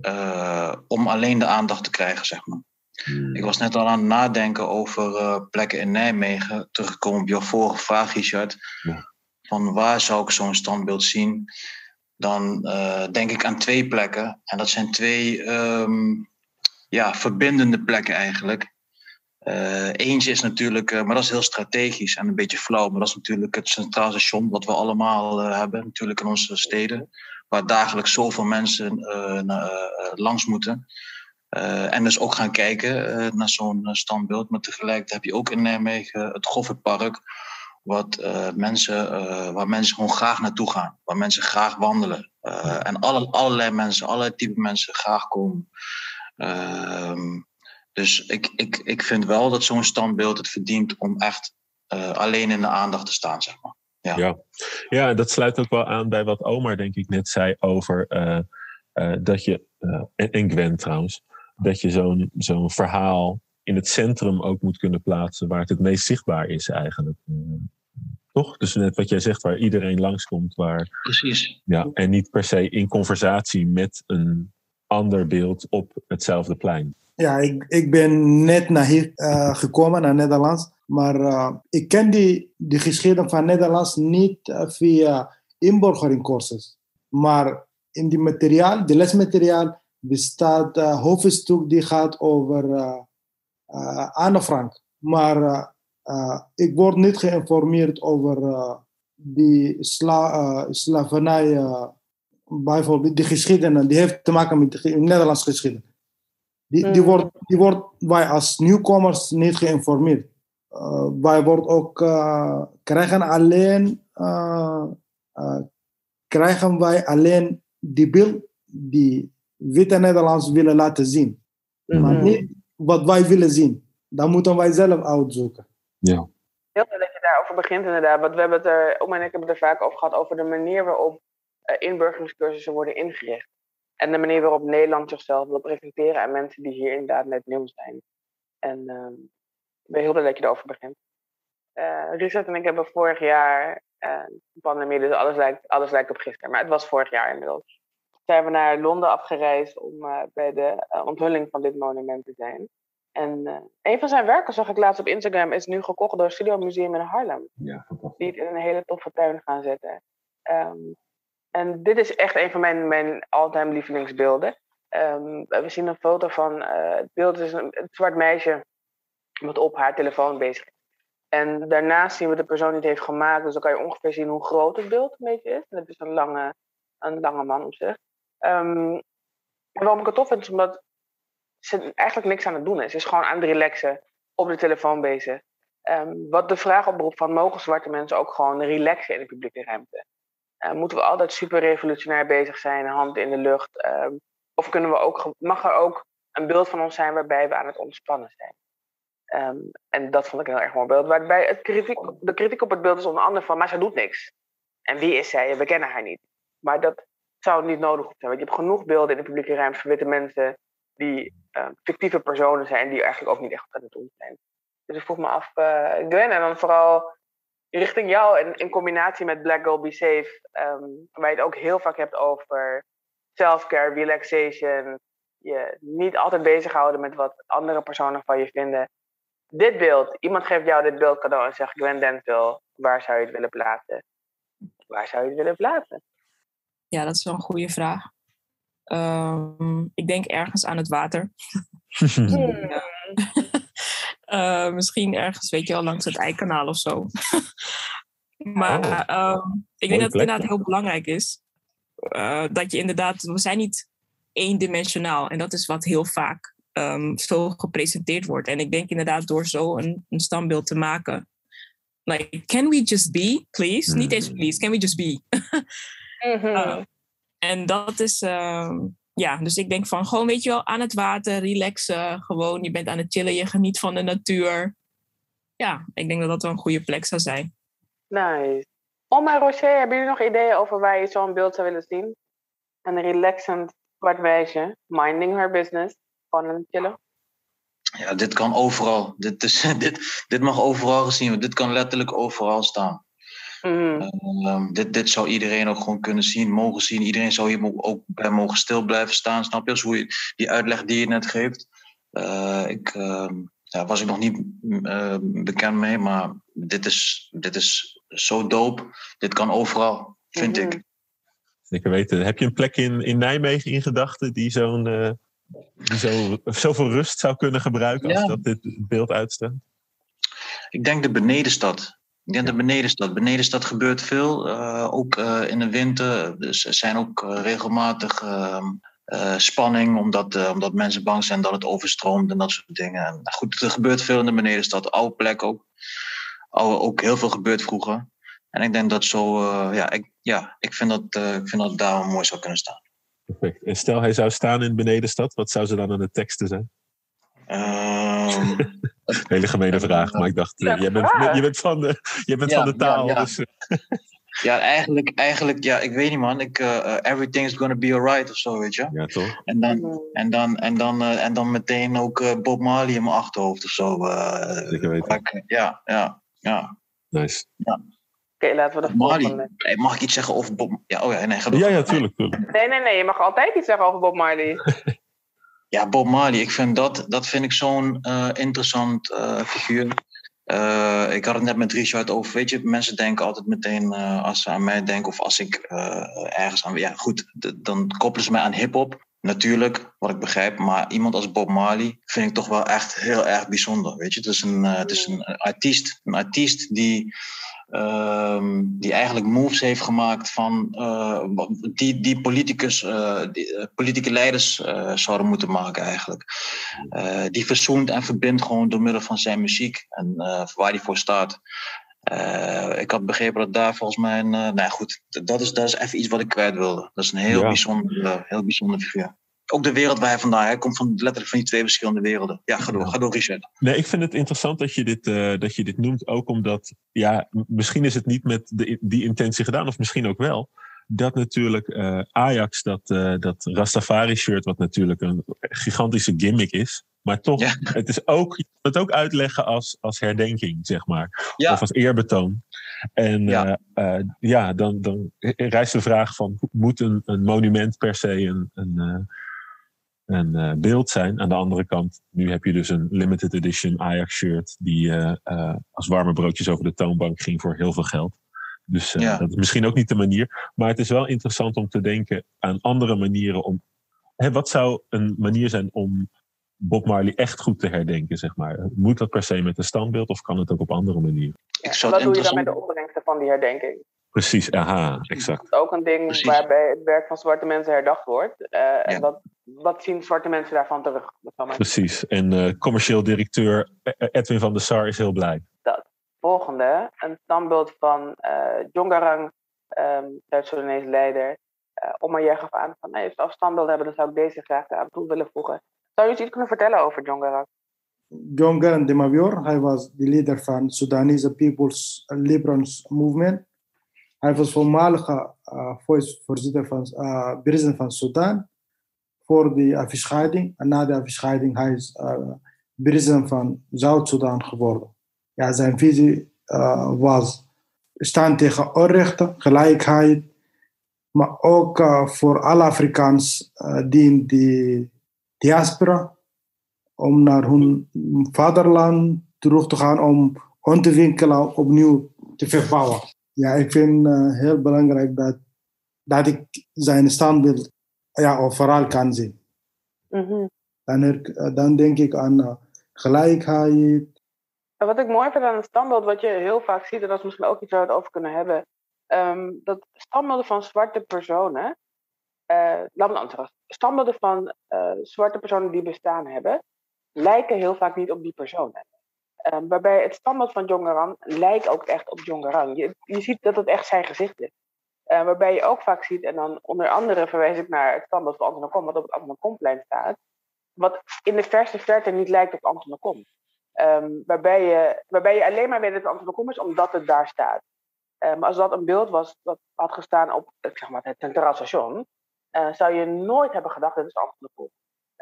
uh, om alleen de aandacht te krijgen, zeg maar. Hmm. Ik was net al aan het nadenken over plekken in Nijmegen. Teruggekomen op jouw vorige vraag, Richard. Ja. Van waar zou ik zo'n standbeeld zien? Dan denk ik aan twee plekken. En dat zijn twee um, ja, verbindende plekken eigenlijk. Uh, eentje is natuurlijk, maar dat is heel strategisch en een beetje flauw, maar dat is natuurlijk het Centraal Station, wat we allemaal hebben, natuurlijk in onze steden, waar dagelijks zoveel mensen langs moeten. En dus ook gaan kijken naar zo'n standbeeld. Maar tegelijkertijd heb je ook in Nijmegen het Goffertpark, wat, mensen, waar mensen gewoon graag naartoe gaan, waar mensen graag wandelen. en alle, allerlei mensen, allerlei type mensen graag komen. Ehm, dus ik, ik, ik vind wel dat zo'n standbeeld het verdient om echt uh, alleen in de aandacht te staan, zeg maar. Ja. Ja. ja, dat sluit ook wel aan bij wat Omar denk ik net zei over uh, uh, dat je, en, en Gwen trouwens, dat je zo'n zo'n verhaal in het centrum ook moet kunnen plaatsen waar het het meest zichtbaar is eigenlijk. Toch? Dus net wat jij zegt, waar iedereen langskomt. Waar, Precies. Ja, en niet per se in conversatie met een ander beeld op hetzelfde plein. Ja, ik, ik ben net naar hier uh, gekomen, naar Nederlands. Maar uh, ik ken die, die geschiedenis van Nederlands niet uh, via inburgeringcursus. Maar in die materiaal, de lesmateriaal, bestaat een hoofdstuk die gaat over Anne Frank. Maar ik word niet geïnformeerd over die sla, slavernij bijvoorbeeld de geschiedenis, die heeft te maken met de Nederlandse geschiedenis. Die, die, mm. wordt, die wordt wij als nieuwkomers niet geïnformeerd. Uh, wij wordt ook, uh, krijgen alleen, uh, krijgen wij alleen die beeld die witte Nederlands willen laten zien. Mm. Maar niet wat wij willen zien. Dat moeten wij zelf uitzoeken. Ja. Heel leuk dat je daarover begint inderdaad. Want we hebben het er, Oma en ik hebben het er vaak over gehad, over de manier waarop uh, inburgeringscursussen worden ingericht. En de manier waarop Nederland zichzelf wil presenteren aan mensen die hier inderdaad net nieuw zijn. En uh, ik ben heel blij dat je erover begint. Uh, Richard en ik hebben vorig jaar uh, pandemie, dus alles lijkt, alles lijkt op gisteren. Maar het was vorig jaar inmiddels. Zijn we naar Londen afgereisd om uh, bij de uh, onthulling van dit monument te zijn. En uh, een van zijn werken, zag ik laatst op Instagram, is nu gekocht door Studio Museum in Harlem. Ja, die het in een hele toffe tuin gaan zetten. Um, en dit is echt een van mijn, mijn all-time lievelingsbeelden. Um, we zien een foto van, het beeld is een, een zwart meisje wat op haar telefoon bezig is. En daarnaast zien we de persoon die het heeft gemaakt. Dus dan kan je ongeveer zien hoe groot het beeld een beetje is. En dat is een lange, een lange man op zich. En waarom ik het tof vind, is omdat ze eigenlijk niks aan het doen is. Ze is gewoon aan het relaxen, op de telefoon bezig. Um, wat de vraag oproept van, mogen zwarte mensen ook gewoon relaxen in de publieke ruimte? Uh, moeten we altijd super revolutionair bezig zijn, hand in de lucht? Um, of kunnen we ook, mag er ook een beeld van ons zijn waarbij we aan het ontspannen zijn? En dat vond ik een heel erg mooi beeld. Waarbij het kritiek, de kritiek op het beeld is onder andere van, maar ze doet niks. En wie is zij? We kennen haar niet. Maar dat zou niet nodig zijn. Want je hebt genoeg beelden in de publieke ruimte van witte mensen die uh, fictieve personen zijn, die eigenlijk ook niet echt aan het doen zijn. Dus ik vroeg me af, uh, Gwen, en dan vooral richting jou en in combinatie met Black Girl Be Safe, um, waar je het ook heel vaak hebt over self-care, relaxation, je niet altijd bezighouden met wat andere personen van je vinden dit beeld, iemand geeft jou dit beeld cadeau en zegt Gwen Denville, waar zou je het willen plaatsen? Waar zou je het willen plaatsen? Ja, dat is wel een goede vraag. Um, ik denk ergens aan het water. Hmm. <laughs> uh, <laughs> misschien ergens, weet je wel, langs het Eikanaal of zo. <laughs> maar oh. um, ik denk dat het inderdaad heel belangrijk is. Uh, dat je inderdaad, we zijn niet eendimensionaal. En dat is wat heel vaak um, zo gepresenteerd wordt. En ik denk inderdaad door zo een, een standbeeld te maken. Like, can we just be, please? Mm. Niet eens please, can we just be? Mm-hmm. uh, en dat is, um, ja, dus ik denk van gewoon, weet je wel, aan het water, relaxen. Gewoon, je bent aan het chillen, je geniet van de natuur. Ja, ik denk dat dat wel een goede plek zou zijn. Nice. Oma Rocher, hebben jullie nog ideeën over waar je zo'n beeld zou willen zien? Een relaxend zwart meisje, minding her business gewoon aan het chillen? Ja, dit kan overal. Dit, is, <laughs> dit, dit mag overal gezien worden. Dit kan letterlijk overal staan. Mm. Um, dit, dit zou iedereen ook gewoon kunnen zien, mogen zien. Iedereen zou hier ook bij mogen stil blijven staan. Snap je? Als hoe je die uitleg die je net geeft. Uh, ik, uh, ja, was ik nog niet uh, bekend mee, maar dit is, dit is zo dope. Dit kan overal, vind mm-hmm. ik. Zeker weten. Heb je een plek in, in Nijmegen in gedachten die zo'n die zo, zoveel rust zou kunnen gebruiken als Ja. dat dit beeld uitstaat? Ik denk de benedenstad. Ik denk de benedenstad. Benedenstad gebeurt veel. eh, ook eh, in de winter. Dus er zijn ook eh, regelmatig ehm, eh, spanning. Omdat, omdat mensen bang zijn dat het overstroomt en dat soort dingen. En, goed, er gebeurt veel in de benedenstad. Oude plek ook. Oude, ook heel veel gebeurd vroeger. En ik denk dat zo... ja, ik, ja, ik vind dat, ik vind dat daar mooi zou kunnen staan. Perfect. En stel hij zou staan in Benedenstad, wat zou ze dan aan de teksten zijn? Ehm, <laughs> Hele gemene vraag, maar ik dacht, eh, jij bent, je bent van de, je bent Ja, van de taal. ja, ja. Dus, eh, <laughs> ja, eigenlijk, eigenlijk, ja, ik weet niet man. Ik, eh, eh, everything's gonna be alright of zo, weet je. ja, toch? En dan. En dan, en dan, eh, en dan meteen ook eh, Bob Marley in mijn achterhoofd of zo. eh, Zeker weten. ja, ja, ja. Nice. Oké, laten we de Marley. volgende. Hey, mag ik iets zeggen over Bob? Ja, oh ja, nee, ga door. Ja, ja, tuurlijk. tuurlijk. Nee, nee, nee. Je mag altijd iets zeggen over Bob Marley. <laughs> Ja, Bob Marley. Ik vind dat, dat vind ik zo'n eh, interessant eh, figuur. Eh, ik had het net met Richard over. Weet je, mensen denken altijd meteen als ze aan mij denken of als ik ergens aan. Ja, goed, dan koppelen ze mij aan hip-hop. Natuurlijk, wat ik begrijp. Maar iemand als Bob Marley vind ik toch wel echt heel erg bijzonder. Weet je, het is een, het is een artiest. Een artiest die. Ehm, die eigenlijk moves heeft gemaakt van eh, die, die politicus, eh, die, eh, politieke leiders zouden moeten maken eigenlijk. Die verzoent en verbindt gewoon door middel van zijn muziek en waar hij voor staat. Ik had begrepen dat daar volgens mij nou ja, goed, dat is, dat is even iets wat ik kwijt wilde. Dat is een heel, Ja. bijzonder, heel bijzonder figuur. Ook de wereld waar hij vandaan hij komt van letterlijk van die twee verschillende werelden. Ja, ga door, ga door, Richard. Nee, ik vind het interessant dat je dit, eh, dat je dit noemt. Ook omdat, ja, misschien is het niet met de, die intentie gedaan, of misschien ook wel. Dat natuurlijk eh, Ajax, dat, eh, dat Rastafari-shirt, wat natuurlijk een gigantische gimmick is. Maar toch, het is ook, je het ook uitleggen als, als herdenking, zeg maar. Of als eerbetoon. En ja, uh, ja dan, dan rijst de vraag van, moet een, een monument per se een, een, een beeld zijn? Aan de andere kant, nu heb je dus een limited edition Ajax shirt die als warme broodjes over de toonbank ging voor heel veel geld. Dus dat is misschien ook niet de manier. Maar het is wel interessant om te denken aan andere manieren om. Hè, wat zou een manier zijn om Bob Marley echt goed te herdenken, zeg maar? Moet dat per se met een standbeeld of kan het ook op andere manieren? Ja, wat doe je dan met de opbrengsten van die herdenking? Precies, aha, exact. Dat is ook een ding waarbij het werk van zwarte mensen herdacht wordt. Uh, En wat, wat zien zwarte mensen daarvan terug? Precies, en uh, commercieel directeur Edwin van der Sar is heel blij. Dat. Volgende, een standbeeld van uh, Jongarang, um, Zuid-Soedanese leider. Uh, Omar gaf aan van, nee, als we standbeeld hebben, dan zou ik deze graag aan toe willen voegen. Zou je iets kunnen vertellen over John Garang? John Garang de Mabior, hij was de leider van Sudanese People's Liberation Movement. Hij was voormalige uh, voorzitter van uh, president van Sudan voor de afscheiding. En na de afscheiding hij is uh, president van Zuid-Sudan geworden. Ja, zijn visie uh, was staan tegen onrechten, gelijkheid, maar ook uh, voor alle Afrikaans die in die diaspora om naar hun vaderland terug te gaan om ontwikkelen opnieuw te verbouwen. Ja, ik vind het heel belangrijk dat, dat ik zijn standbeeld ja, overal kan zien. Mm-hmm. dan, er, dan denk ik aan uh, gelijkheid. Wat ik mooi vind aan het standbeeld, wat je heel vaak ziet, en dat is misschien ook iets waar we het over kunnen hebben, um, dat standbeelden van zwarte personen, uh, laat me anders standbeelden van uh, zwarte personen die bestaan hebben, lijken heel vaak niet op die personen. Um, waarbij het standbeeld van Jongeran lijkt ook echt op Jongeran. Je, je ziet dat het echt zijn gezicht is. Uh, waarbij je ook vaak ziet, en dan onder andere verwijs ik naar het standbeeld van Anton Kom, wat op het Anton Komplein staat, wat in de verste verte niet lijkt op Anton Kom. Um, waarbij, je, waarbij je alleen maar weet dat het Anton Kom is omdat het daar staat. Maar um, als dat een beeld was dat had gestaan op zeg maar, het Centraal Station, uh, zou je nooit hebben gedacht dat het Anton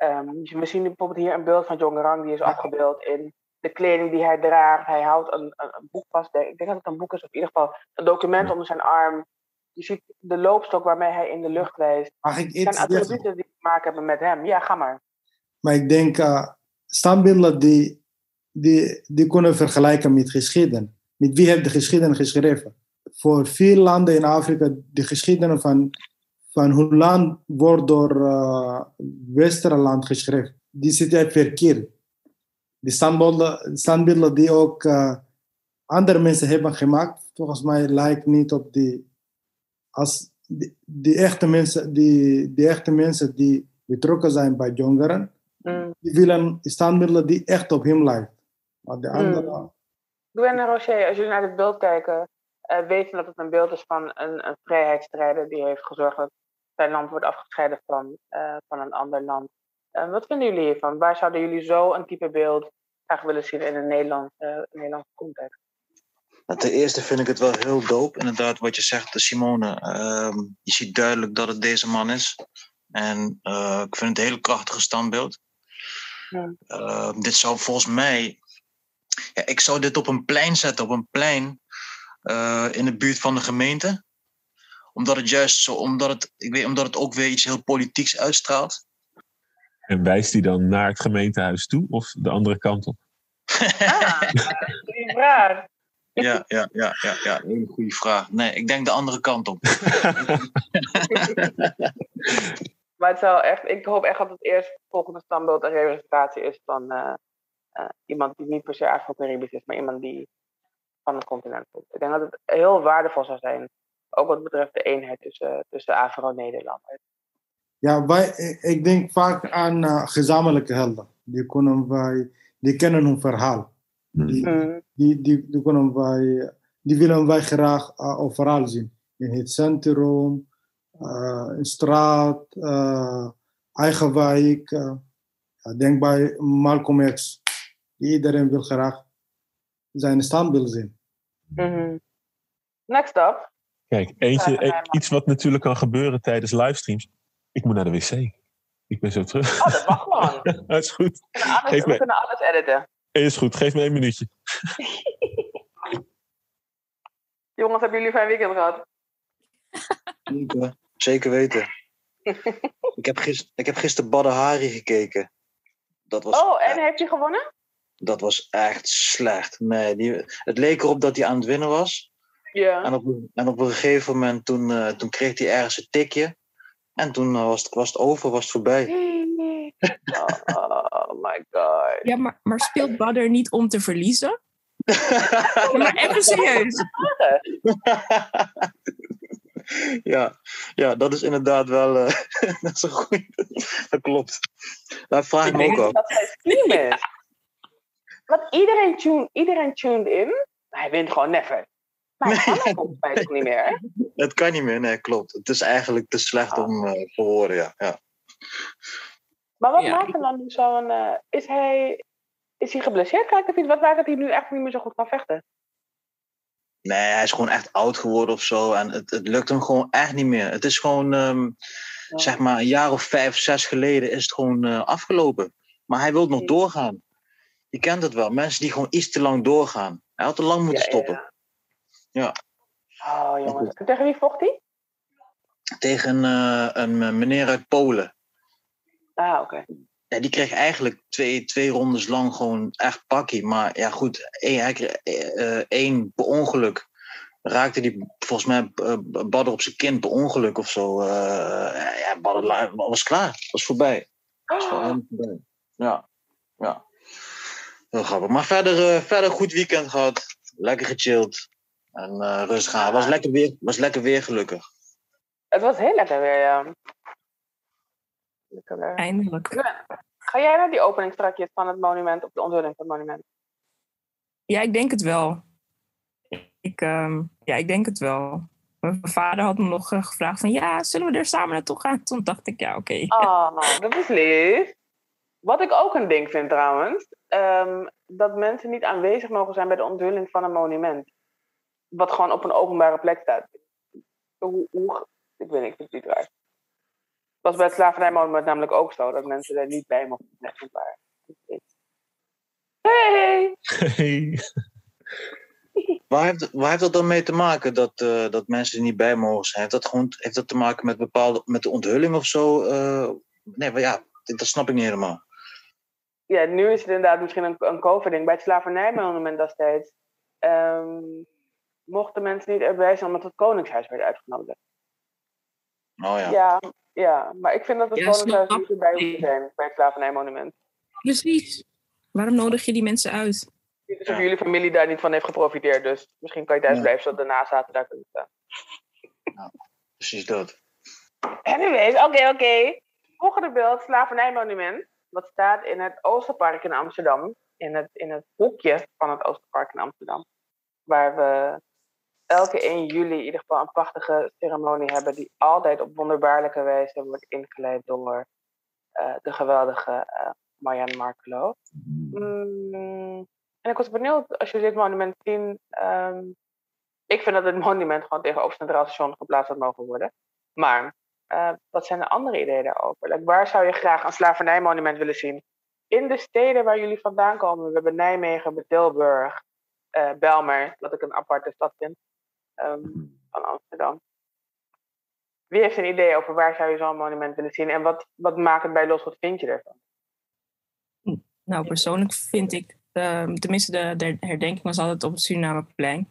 um, we zien bijvoorbeeld hier een beeld van Jongerang, die is afgebeeld in de kleding die hij draagt. Hij houdt een, een, een, boek vast. Ik denk dat het een boek is, of in ieder geval een document onder zijn arm. Je ziet de loopstok waarmee hij in de lucht wijst. Mag ik iets zijn attributen die te maken hebben met hem. Ja, ga maar. Maar ik denk, uh, standbeelden die, die, die kunnen vergelijken met geschiedenis. Met wie heeft de geschiedenis geschreven? Voor veel landen in Afrika, de geschiedenis van van hun land wordt door uh, Westerland geschreven. Die zit uit verkeerd. Die standbeelden, standbeelden die ook uh, andere mensen hebben gemaakt, volgens mij lijkt niet op die. Als die, die, echte mensen, die, die echte mensen die betrokken zijn bij jongeren, mm. die willen standbeelden die echt op hem lijken. Maar de andere. Mm. Gwen en Rocher, als jullie naar het beeld kijken, uh, weten dat het een beeld is van een, een vrijheidsstrijder die heeft gezorgd dat zijn land wordt afgescheiden van, uh, van een ander land. Uh, wat vinden jullie hiervan? Waar zouden jullie zo een type beeld graag willen zien in een Nederland, uh, Nederlandse context? Ten eerste vind ik het wel heel dope, inderdaad, wat je zegt, Simone. Ehm, je ziet duidelijk dat het deze man is. En ik vind het een heel krachtige standbeeld. Ja. Ehm, dit zou volgens mij. Ja, ik zou dit op een plein zetten, op een plein in de buurt van de gemeente omdat het juist zo, omdat het, ik weet, omdat het ook weer iets heel politieks uitstraalt. En wijst hij dan naar het gemeentehuis toe of de andere kant op? Ah, <laughs> goede vraag. Ja, ja, ja, ja, ja, een goede vraag. Nee, ik denk de andere kant op. <laughs> maar het zou echt, ik hoop echt dat het eerst volgende standbeeld een representatie is van uh, uh, iemand die niet per se Afro-Caribisch is, maar iemand die van het continent komt. Ik denk dat het heel waardevol zou zijn ook wat betreft de eenheid tussen, tussen Afro-Nederlanders. Ja, wij, ik denk vaak aan uh, gezamenlijke helden. Die, kunnen wij, die kennen hun verhaal. Die, mm. die, die, die, kunnen wij, die willen wij graag uh, overal zien. In het centrum, uh, in straat, eigen wijk. denk bij Malcolm X. Iedereen wil graag zijn standbeeld zien. Mm -hmm. Next up, Kijk, eentje, iets wat natuurlijk kan gebeuren tijdens livestreams. Ik moet naar de wc. Ik ben zo terug. Oh, dat mag gewoon. <laughs> dat is goed. We kunnen alles, we kunnen alles editen. Is goed, geef me één minuutje. <laughs> Jongens, hebben jullie een fijn weekend gehad? Zeker weten. <laughs> ik, heb gister, ik heb gisteren Badahari gekeken. Dat was oh, en heeft hij gewonnen? Dat was echt slecht. Nee, die, het leek erop dat hij aan het winnen was. Ja. En op, en op een gegeven moment toen, uh, toen kreeg hij ergens een tikje. En toen uh, was, het, was het over, was het voorbij. Oh, my god. Ja, maar, maar speelt Badder niet om te verliezen? <laughs> ja, maar even serieus. ja, ja, dat is inderdaad wel uh, <laughs> dat is een goeie. dat klopt. Daar vraag ik, me ook af. Dat hij slim is. Want iedereen, tune, iedereen tuned in. Hij wint gewoon never. Maar hij kan toch niet meer. Het kan niet meer, nee, klopt. Het is eigenlijk te slecht oh. om uh, te horen, ja. ja. Maar wat ja. maakt hem dan nu zo'n... Uh, is, hij, is hij geblesseerd? Kijk of iets? Wat maakt dat hij nu echt niet meer zo goed kan vechten? Nee, hij is gewoon echt oud geworden of zo. En het, het lukt hem gewoon echt niet meer. Het is gewoon, um, ja. zeg maar, een jaar of vijf, zes geleden is het gewoon uh, afgelopen. Maar hij wil nog doorgaan. Je kent het wel. Mensen die gewoon iets te lang doorgaan. Hij had te lang moeten ja, stoppen. Ja. Oh, jongens. En tegen wie vocht hij? Tegen uh, een meneer uit Polen. Ah, oké. Okay. Ja, die kreeg eigenlijk twee, twee rondes lang gewoon echt pakkie. Maar ja, goed, één, hij kreeg, uh, één per ongeluk. Raakte die volgens mij uh, Badder op zijn kind per ongeluk of zo. Uh, ja, Badder was klaar. Was voorbij. Was voorbij. Ja, ja. Heel grappig. Maar verder, verder goed weekend gehad. Lekker gechilled. En rustig aan. Was lekker weer, was lekker weer gelukkig. Het was heel lekker weer, ja. Eindelijk. Ga jij naar die openingstrakjes van het monument, of de onthulling van het monument? Ja, ik denk het wel. Ik, um, ja, ik denk het wel. Mijn vader had me nog uh, gevraagd van, ja, zullen we er samen naartoe gaan? <laughs> Toen dacht ik, ja, oké. Okay. Oh, dat is lief. Wat ik ook een ding vind trouwens, um, dat mensen niet aanwezig mogen zijn bij de onthulling van een monument. Wat gewoon op een openbare plek staat. Hoe, hoe ik weet niet, ik vind het niet raar. Was bij het slavernijmonument namelijk ook zo, dat mensen er niet bij mochten zijn. Hey! Hey! waar, heeft, waar heeft dat dan mee te maken dat, uh, dat mensen er niet bij mogen zijn? Heeft dat, gewoon, heeft dat te maken met, bepaalde, met de onthulling of zo? Uh, nee, maar ja, dat snap ik niet helemaal. Ja, nu is het inderdaad misschien een, een coverding. Bij het slavernijmonument destijds um, mochten mensen niet erbij zijn omdat het Koningshuis werd uitgenodigd. Oh ja. ja. Ja, maar ik vind dat het ja, Koningshuis niet erbij moet zijn bij het slavernijmonument. Precies. Waarom nodig je die mensen uit? Dus of jullie familie daar niet van heeft geprofiteerd, dus misschien kan je thuis ja. blijven zodat de nazaten daar kunnen staan. Ja, precies dat. Anyways, oké, okay, oké. Okay. Volgende beeld, slavernijmonument. Wat staat in het Oosterpark in Amsterdam. In het, in het hoekje van het Oosterpark in Amsterdam. Waar we elke 1 juli in ieder geval een prachtige ceremonie hebben die altijd op wonderbaarlijke wijze wordt ingeleid door uh, de geweldige uh, Marjan Markelo. Mm, en ik was benieuwd als jullie dit monument zien. Um, ik vind dat het monument gewoon tegenover Centraal Station geplaatst had mogen worden. Maar uh, wat zijn de andere ideeën daarover? Waar zou je graag een slavernijmonument willen zien? In de steden waar jullie vandaan komen. We hebben Nijmegen, Tilburg, Belmer, wat ik een aparte stad vind um, van Amsterdam. Wie heeft een idee over waar zou je zo'n monument willen zien en wat, wat maakt het bij los? Wat vind je ervan? Nou, persoonlijk vind ik, um, tenminste de, de, herdenking was altijd op het Surinameplein.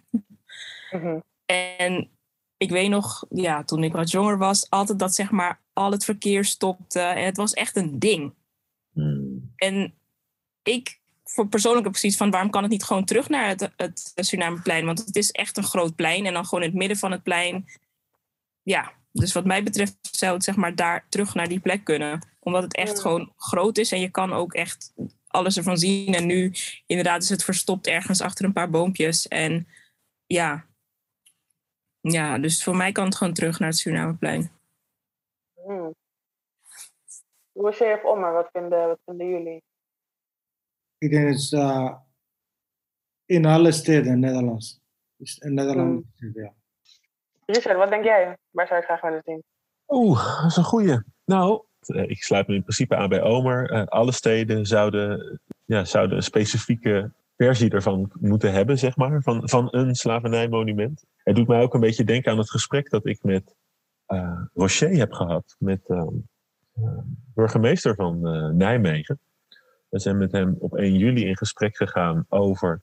Mm-hmm. <laughs> En ik weet nog, ja, toen ik wat jonger was, altijd dat zeg maar al het verkeer stopte. En het was echt een ding. Mm. En ik voor persoonlijke precies van waarom kan het niet gewoon terug naar het, het Surinameplein? Want het is echt een groot plein en dan gewoon in het midden van het plein. Ja, dus wat mij betreft zou het zeg maar daar terug naar die plek kunnen. Omdat het echt gewoon groot is en je kan ook echt alles ervan zien. En nu inderdaad is het verstopt ergens achter een paar boompjes. En ja, ja dus voor mij kan het gewoon terug naar het Surinameplein. Hmm. Roger of Ommer, wat vinden, wat vinden jullie? Ik denk het uh, in alle steden in Nederlands. Dus in Nederland, mm. ja. Richard, wat denk jij? Waar zou je graag willen zien? Oeh, dat is een goeie. Nou, ik sluit me in principe aan bij Omer. alle steden zouden, ja, zouden een specifieke versie ervan moeten hebben, zeg maar, van, van een slavernijmonument. Het doet mij ook een beetje denken aan het gesprek dat ik met uh, Rocher heb gehad, met uh, burgemeester van Nijmegen. We zijn met hem op 1 juli in gesprek gegaan over,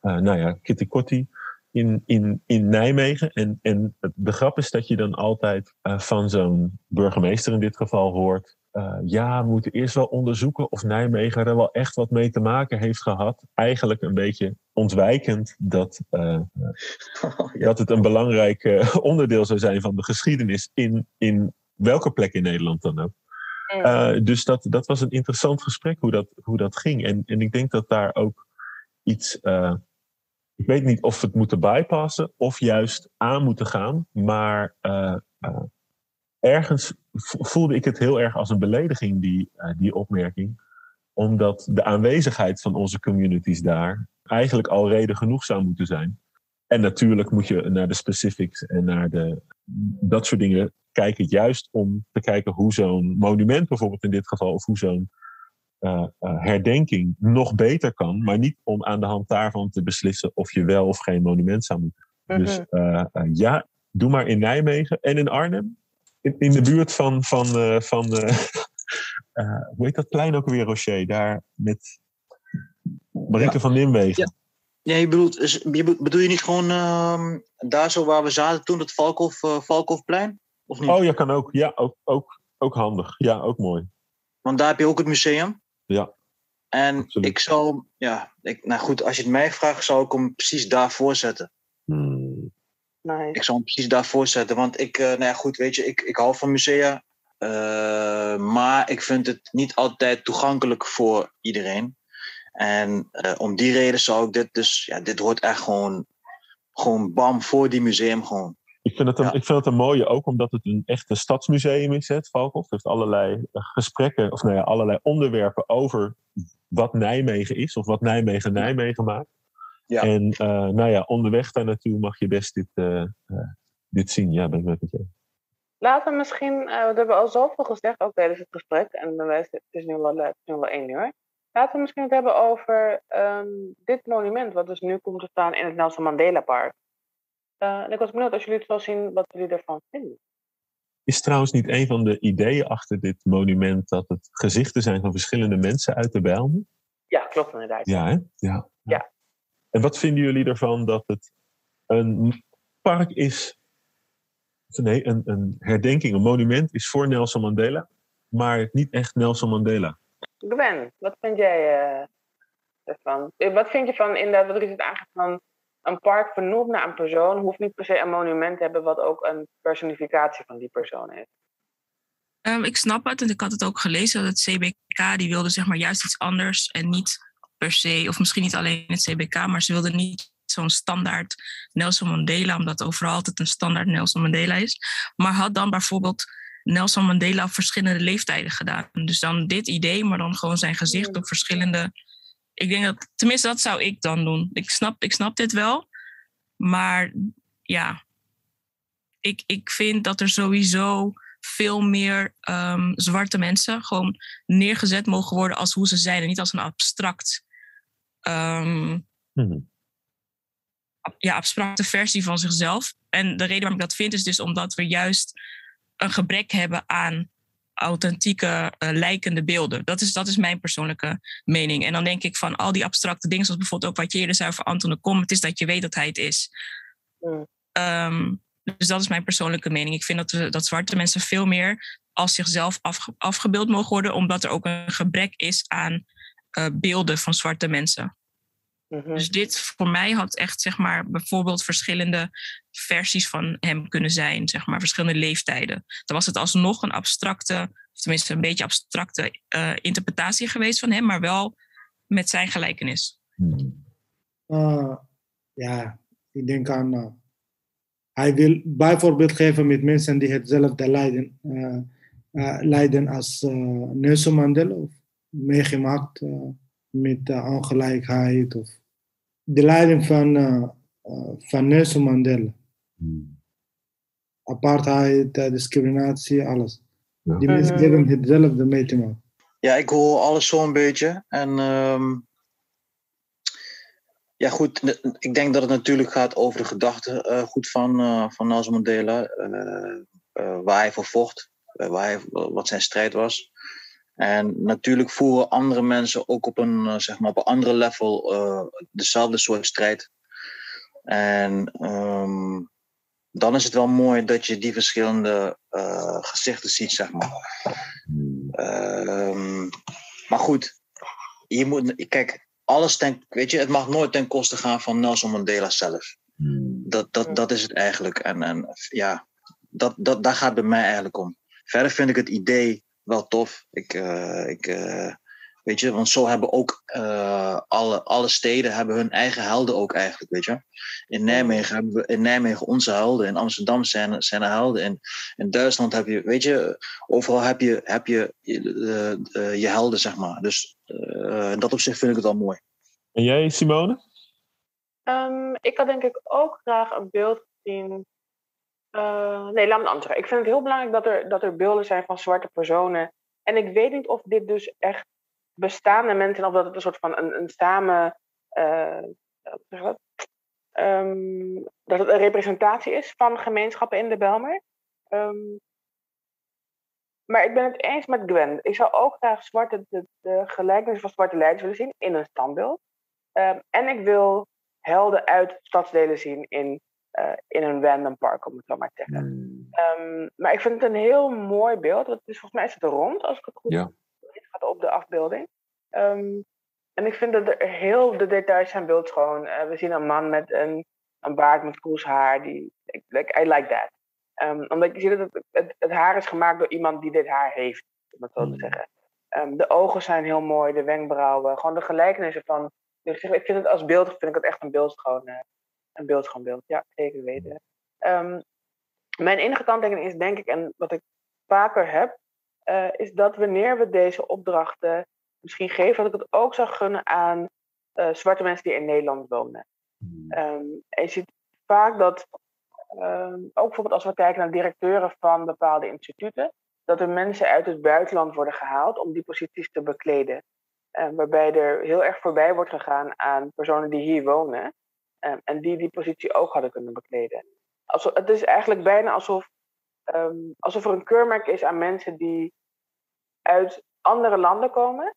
nou ja, Kitty Kotti in, in, in Nijmegen. En, en de grap is dat je dan altijd van zo'n burgemeester in dit geval hoort uh, ja, we moeten eerst wel onderzoeken of Nijmegen er wel echt wat mee te maken heeft gehad. Eigenlijk een beetje ontwijkend dat, <laughs> uh, dat het een belangrijk uh, onderdeel zou zijn van de geschiedenis in, in welke plek in Nederland dan ook. Dus dat, dat was een interessant gesprek hoe dat, hoe dat ging. En, en ik denk dat daar ook iets. ik weet niet of we het moeten bypassen of juist aan moeten gaan. Maar ergens voelde ik het heel erg als een belediging, die, die opmerking. Omdat de aanwezigheid van onze communities daar eigenlijk al reden genoeg zou moeten zijn. En natuurlijk moet je naar de specifics en naar de, dat soort dingen kijken. Juist om te kijken hoe zo'n monument bijvoorbeeld in dit geval, of hoe zo'n uh, uh, herdenking nog beter kan. Maar niet om aan de hand daarvan te beslissen of je wel of geen monument zou moeten. Dus mhm. ja, doe maar in Nijmegen en in Arnhem in, in de buurt van, van, uh, van uh, uh, <laughs> hoe heet dat plein ook weer, Rocher? Daar met Marieke ja. van Nimwegen. Ja. je bedoelt, je bedoel je niet gewoon uh, daar zo waar we zaten toen, het Valkhof, uh, Valkhofplein? Of niet? Oh ja, kan ook. Ja, ook, ook, ook handig. Ja, ook mooi. Want daar heb je ook het museum. Ja. En absoluut. ik zou, ja, ik, nou goed, als je het mij vraagt, zou ik hem precies daarvoor zetten. Hmm. Ik zal hem precies daarvoor zetten. Want ik, uh, nou ja, goed, weet je, ik, ik hou van musea. Uh, maar ik vind het niet altijd toegankelijk voor iedereen. En uh, om die reden zou ik dit dus, ja, dit hoort echt gewoon, gewoon bam voor die museum gewoon. Ik vind, het een, ja. ik vind het een mooie ook omdat het een echte stadsmuseum is, het Valkhof. Het heeft allerlei gesprekken, of nou ja, allerlei onderwerpen over wat Nijmegen is, of wat Nijmegen Nijmegen maakt. Ja. En uh, nou ja, onderweg daar naartoe mag je best dit, uh, uh, dit zien. Ja, ben ik met je. Laten we misschien, we hebben al zoveel gezegd, ook tijdens het gesprek, en het is nu wel, het is nu één uur. Laten we misschien het hebben over um, dit monument, wat dus nu komt te staan in het Nelson Mandela Park. En ik was benieuwd als jullie het wel zien, wat jullie ervan vinden. Is trouwens niet een van de ideeën achter dit monument dat het gezichten zijn van verschillende mensen uit de Bijlmer? Ja, klopt inderdaad. Ja, hè? Ja. ja. En wat vinden jullie ervan dat het een park is, nee, een, een herdenking, een monument is voor Nelson Mandela, maar niet echt Nelson Mandela? Gwen, wat vind jij uh, ervan? Eh, wat vind je van, inderdaad, wat is het eigenlijk van een park vernoemd naar een persoon, hoeft niet per se een monument te hebben wat ook een personificatie van die persoon heeft? Um, ik snap het en ik had het ook gelezen dat het CBK die wilde zeg maar juist iets anders en niet per se, of misschien niet alleen het CBK, maar ze wilden niet zo'n standaard Nelson Mandela, omdat overal altijd een standaard Nelson Mandela is. Maar had dan bijvoorbeeld Nelson Mandela op verschillende leeftijden gedaan. Dus dan dit idee, maar dan gewoon zijn gezicht op verschillende. Ik denk dat, tenminste, dat zou ik dan doen. Ik snap, ik snap dit wel. Maar ja, ik, ik vind dat er sowieso veel meer um, zwarte mensen gewoon neergezet mogen worden als hoe ze zijn en niet als een abstract um, hmm. ja, abstracte versie van zichzelf. En de reden waarom ik dat vind is dus omdat we juist een gebrek hebben aan authentieke, uh, lijkende beelden. Dat is, dat is mijn persoonlijke mening. En dan denk ik van al die abstracte dingen, zoals bijvoorbeeld ook wat je eerder zei over Anton de Kom, het is dat je weet dat hij het is. Mm. Um, dus dat is mijn persoonlijke mening. Ik vind dat, we, dat zwarte mensen veel meer als zichzelf afgebeeld mogen worden, omdat er ook een gebrek is aan uh, beelden van zwarte mensen. Mhm. Dus dit voor mij had echt, zeg maar, bijvoorbeeld verschillende versies van hem kunnen zijn, zeg maar, verschillende leeftijden. Dan was het alsnog een abstracte, of tenminste een beetje abstracte uh, interpretatie geweest van hem, maar wel met zijn gelijkenis. Uh, ja, ik denk aan hij wil bijvoorbeeld geven met mensen die hetzelfde lijden, uh, lijden als Nelson Mandela of meegemaakt met ongelijkheid of de lijden van, van Nelson Mandela. Hmm. Apartheid, discriminatie, alles. Die mensen hebben hetzelfde mee te maken. Ja, ik hoor alles zo'n beetje. En ehm, ja, goed, ik denk dat het natuurlijk gaat over de gedachten uh, goed van, uh, van Nelson Mandela. Uh, waar hij voor vocht, waar hij, wat zijn strijd was. En natuurlijk voeren andere mensen ook op een, zeg maar, op een andere level dezelfde soort strijd. En ehm, dan is het wel mooi dat je die verschillende gezichten ziet, zeg maar. Ehm, maar goed, je moet, kijk, alles ten, weet je, het mag nooit ten koste gaan van Nelson Mandela zelf. Dat, dat, dat is het eigenlijk. En, en ja, dat, dat, daar gaat het bij mij eigenlijk om. Verder vind ik het idee wel tof. Ik, uh, ik, uh, Weet je, want zo hebben ook uh, alle, alle steden hebben hun eigen helden ook eigenlijk, weet je. In Nijmegen hebben we in Nijmegen onze helden, in Amsterdam zijn, zijn er helden, in, in Duitsland heb je, weet je, overal heb je, heb je uh, je helden, zeg maar. Dus uh, in dat opzicht vind ik het al mooi. En jij, Simone? Um, ik had denk ik ook graag een beeld gezien. Uh, nee, laat me anders Ik vind het heel belangrijk dat er, dat er beelden zijn van zwarte personen. En ik weet niet of dit dus echt bestaande mensen, of dat het een soort van een, een samen. Dat? Um, dat het een representatie is van gemeenschappen in de Belmer. Um, maar ik ben het eens met Gwen. Ik zou ook graag zwarte, de, de gelijkenis van zwarte leiders willen zien in een standbeeld. Um, en ik wil helden uit stadsdelen zien in, uh, in een random park, om het zo maar te zeggen. Mm. maar ik vind het een heel mooi beeld. Dus volgens mij is het rond, als ik het goed ja gaat op de afbeelding. Um, en ik vind dat er heel de details zijn beeld gewoon. Uh, we zien een man met een, een baard met koels haar. Die, like, I like that. Um, omdat je ziet dat het, het, haar is gemaakt door iemand die dit haar heeft, om het zo te hmm. zeggen. Um, de ogen zijn heel mooi, de wenkbrauwen, gewoon de gelijkenissen van. Ik vind het als beeld, vind ik het echt een beeld gewoon. Uh, een beeld gewoon beeld, ja, zeker weten. Um, mijn enige kanttekening is denk ik, en wat ik vaker heb, uh, is dat wanneer we deze opdrachten misschien geven, dat ik het ook zou gunnen aan uh, zwarte mensen die in Nederland wonen. Um, en je ziet vaak dat, um, ook bijvoorbeeld als we kijken naar directeuren van bepaalde instituten, dat er mensen uit het buitenland worden gehaald om die posities te bekleden. Waarbij er heel erg voorbij wordt gegaan aan personen die hier wonen en die die positie ook hadden kunnen bekleden. Alsof, het is eigenlijk bijna alsof um, alsof er een keurmerk is aan mensen die uit andere landen komen,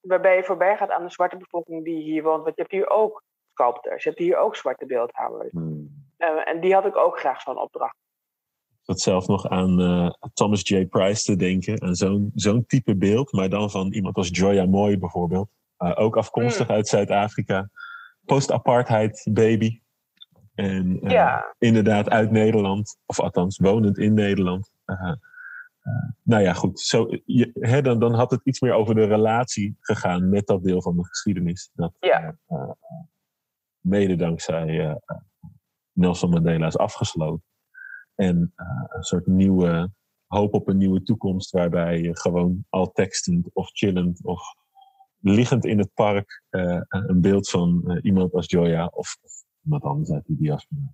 waarbij je voorbij gaat aan de zwarte bevolking die hier woont. Want je hebt hier ook sculptors, je hebt hier ook zwarte beeldhouwers. Hmm. Uh, en die had ik ook graag zo'n opdracht. Ik zat zelf nog aan uh, Thomas J. Price te denken, aan zo'n zo'n type beeld, maar dan van iemand als Joya Moy bijvoorbeeld. Uh, ook afkomstig hmm. uit Zuid-Afrika. Post-apartheid baby. En uh, inderdaad uit Nederland, of althans wonend in Nederland. Uh, uh, nou ja, goed. Zo, je, hè, dan, dan had het iets meer over de relatie gegaan met dat deel van de geschiedenis. Dat ja. mede dankzij Nelson Mandela is afgesloten. En een soort nieuwe hoop op een nieuwe toekomst, waarbij je gewoon al tekstend of chillend of liggend in het park een beeld van iemand als Joya of iemand anders uit die diaspora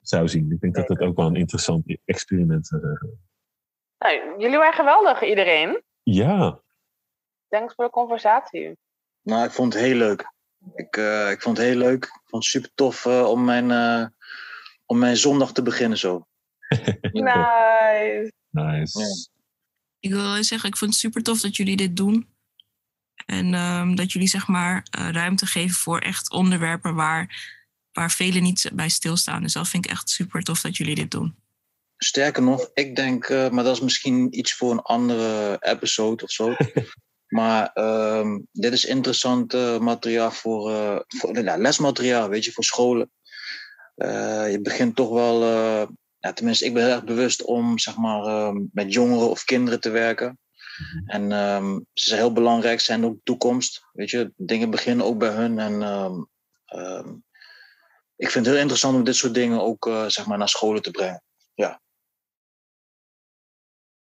zou zien. Ik denk dat dat ook wel een interessant experiment zou zijn. Nou, jullie waren geweldig, iedereen. Ja. Dank voor de conversatie. Nou, ik vond het heel leuk. Ik, uh, ik vond het heel leuk. Ik vond het super tof uh, om, mijn, uh, om mijn zondag te beginnen zo. <laughs> nice. Nice. Ja. Ik wil zeggen, ik vond het super tof dat jullie dit doen. En um, dat jullie zeg maar uh, ruimte geven voor echt onderwerpen waar, waar velen niet bij stilstaan. Dus dat vind ik echt super tof dat jullie dit doen. Sterker nog, ik denk, uh, maar dat is misschien iets voor een andere episode of zo. <laughs> maar um, dit is interessant uh, materiaal voor, voor ja, lesmateriaal, weet je, voor scholen. je begint toch wel, ja, tenminste, ik ben heel erg bewust om zeg maar, met jongeren of kinderen te werken. Mhm. En um, ze zijn heel belangrijk, zijn ook toekomst. Weet je, dingen beginnen ook bij hun. En um, um, ik vind het heel interessant om dit soort dingen ook uh, zeg maar naar scholen te brengen. Ja.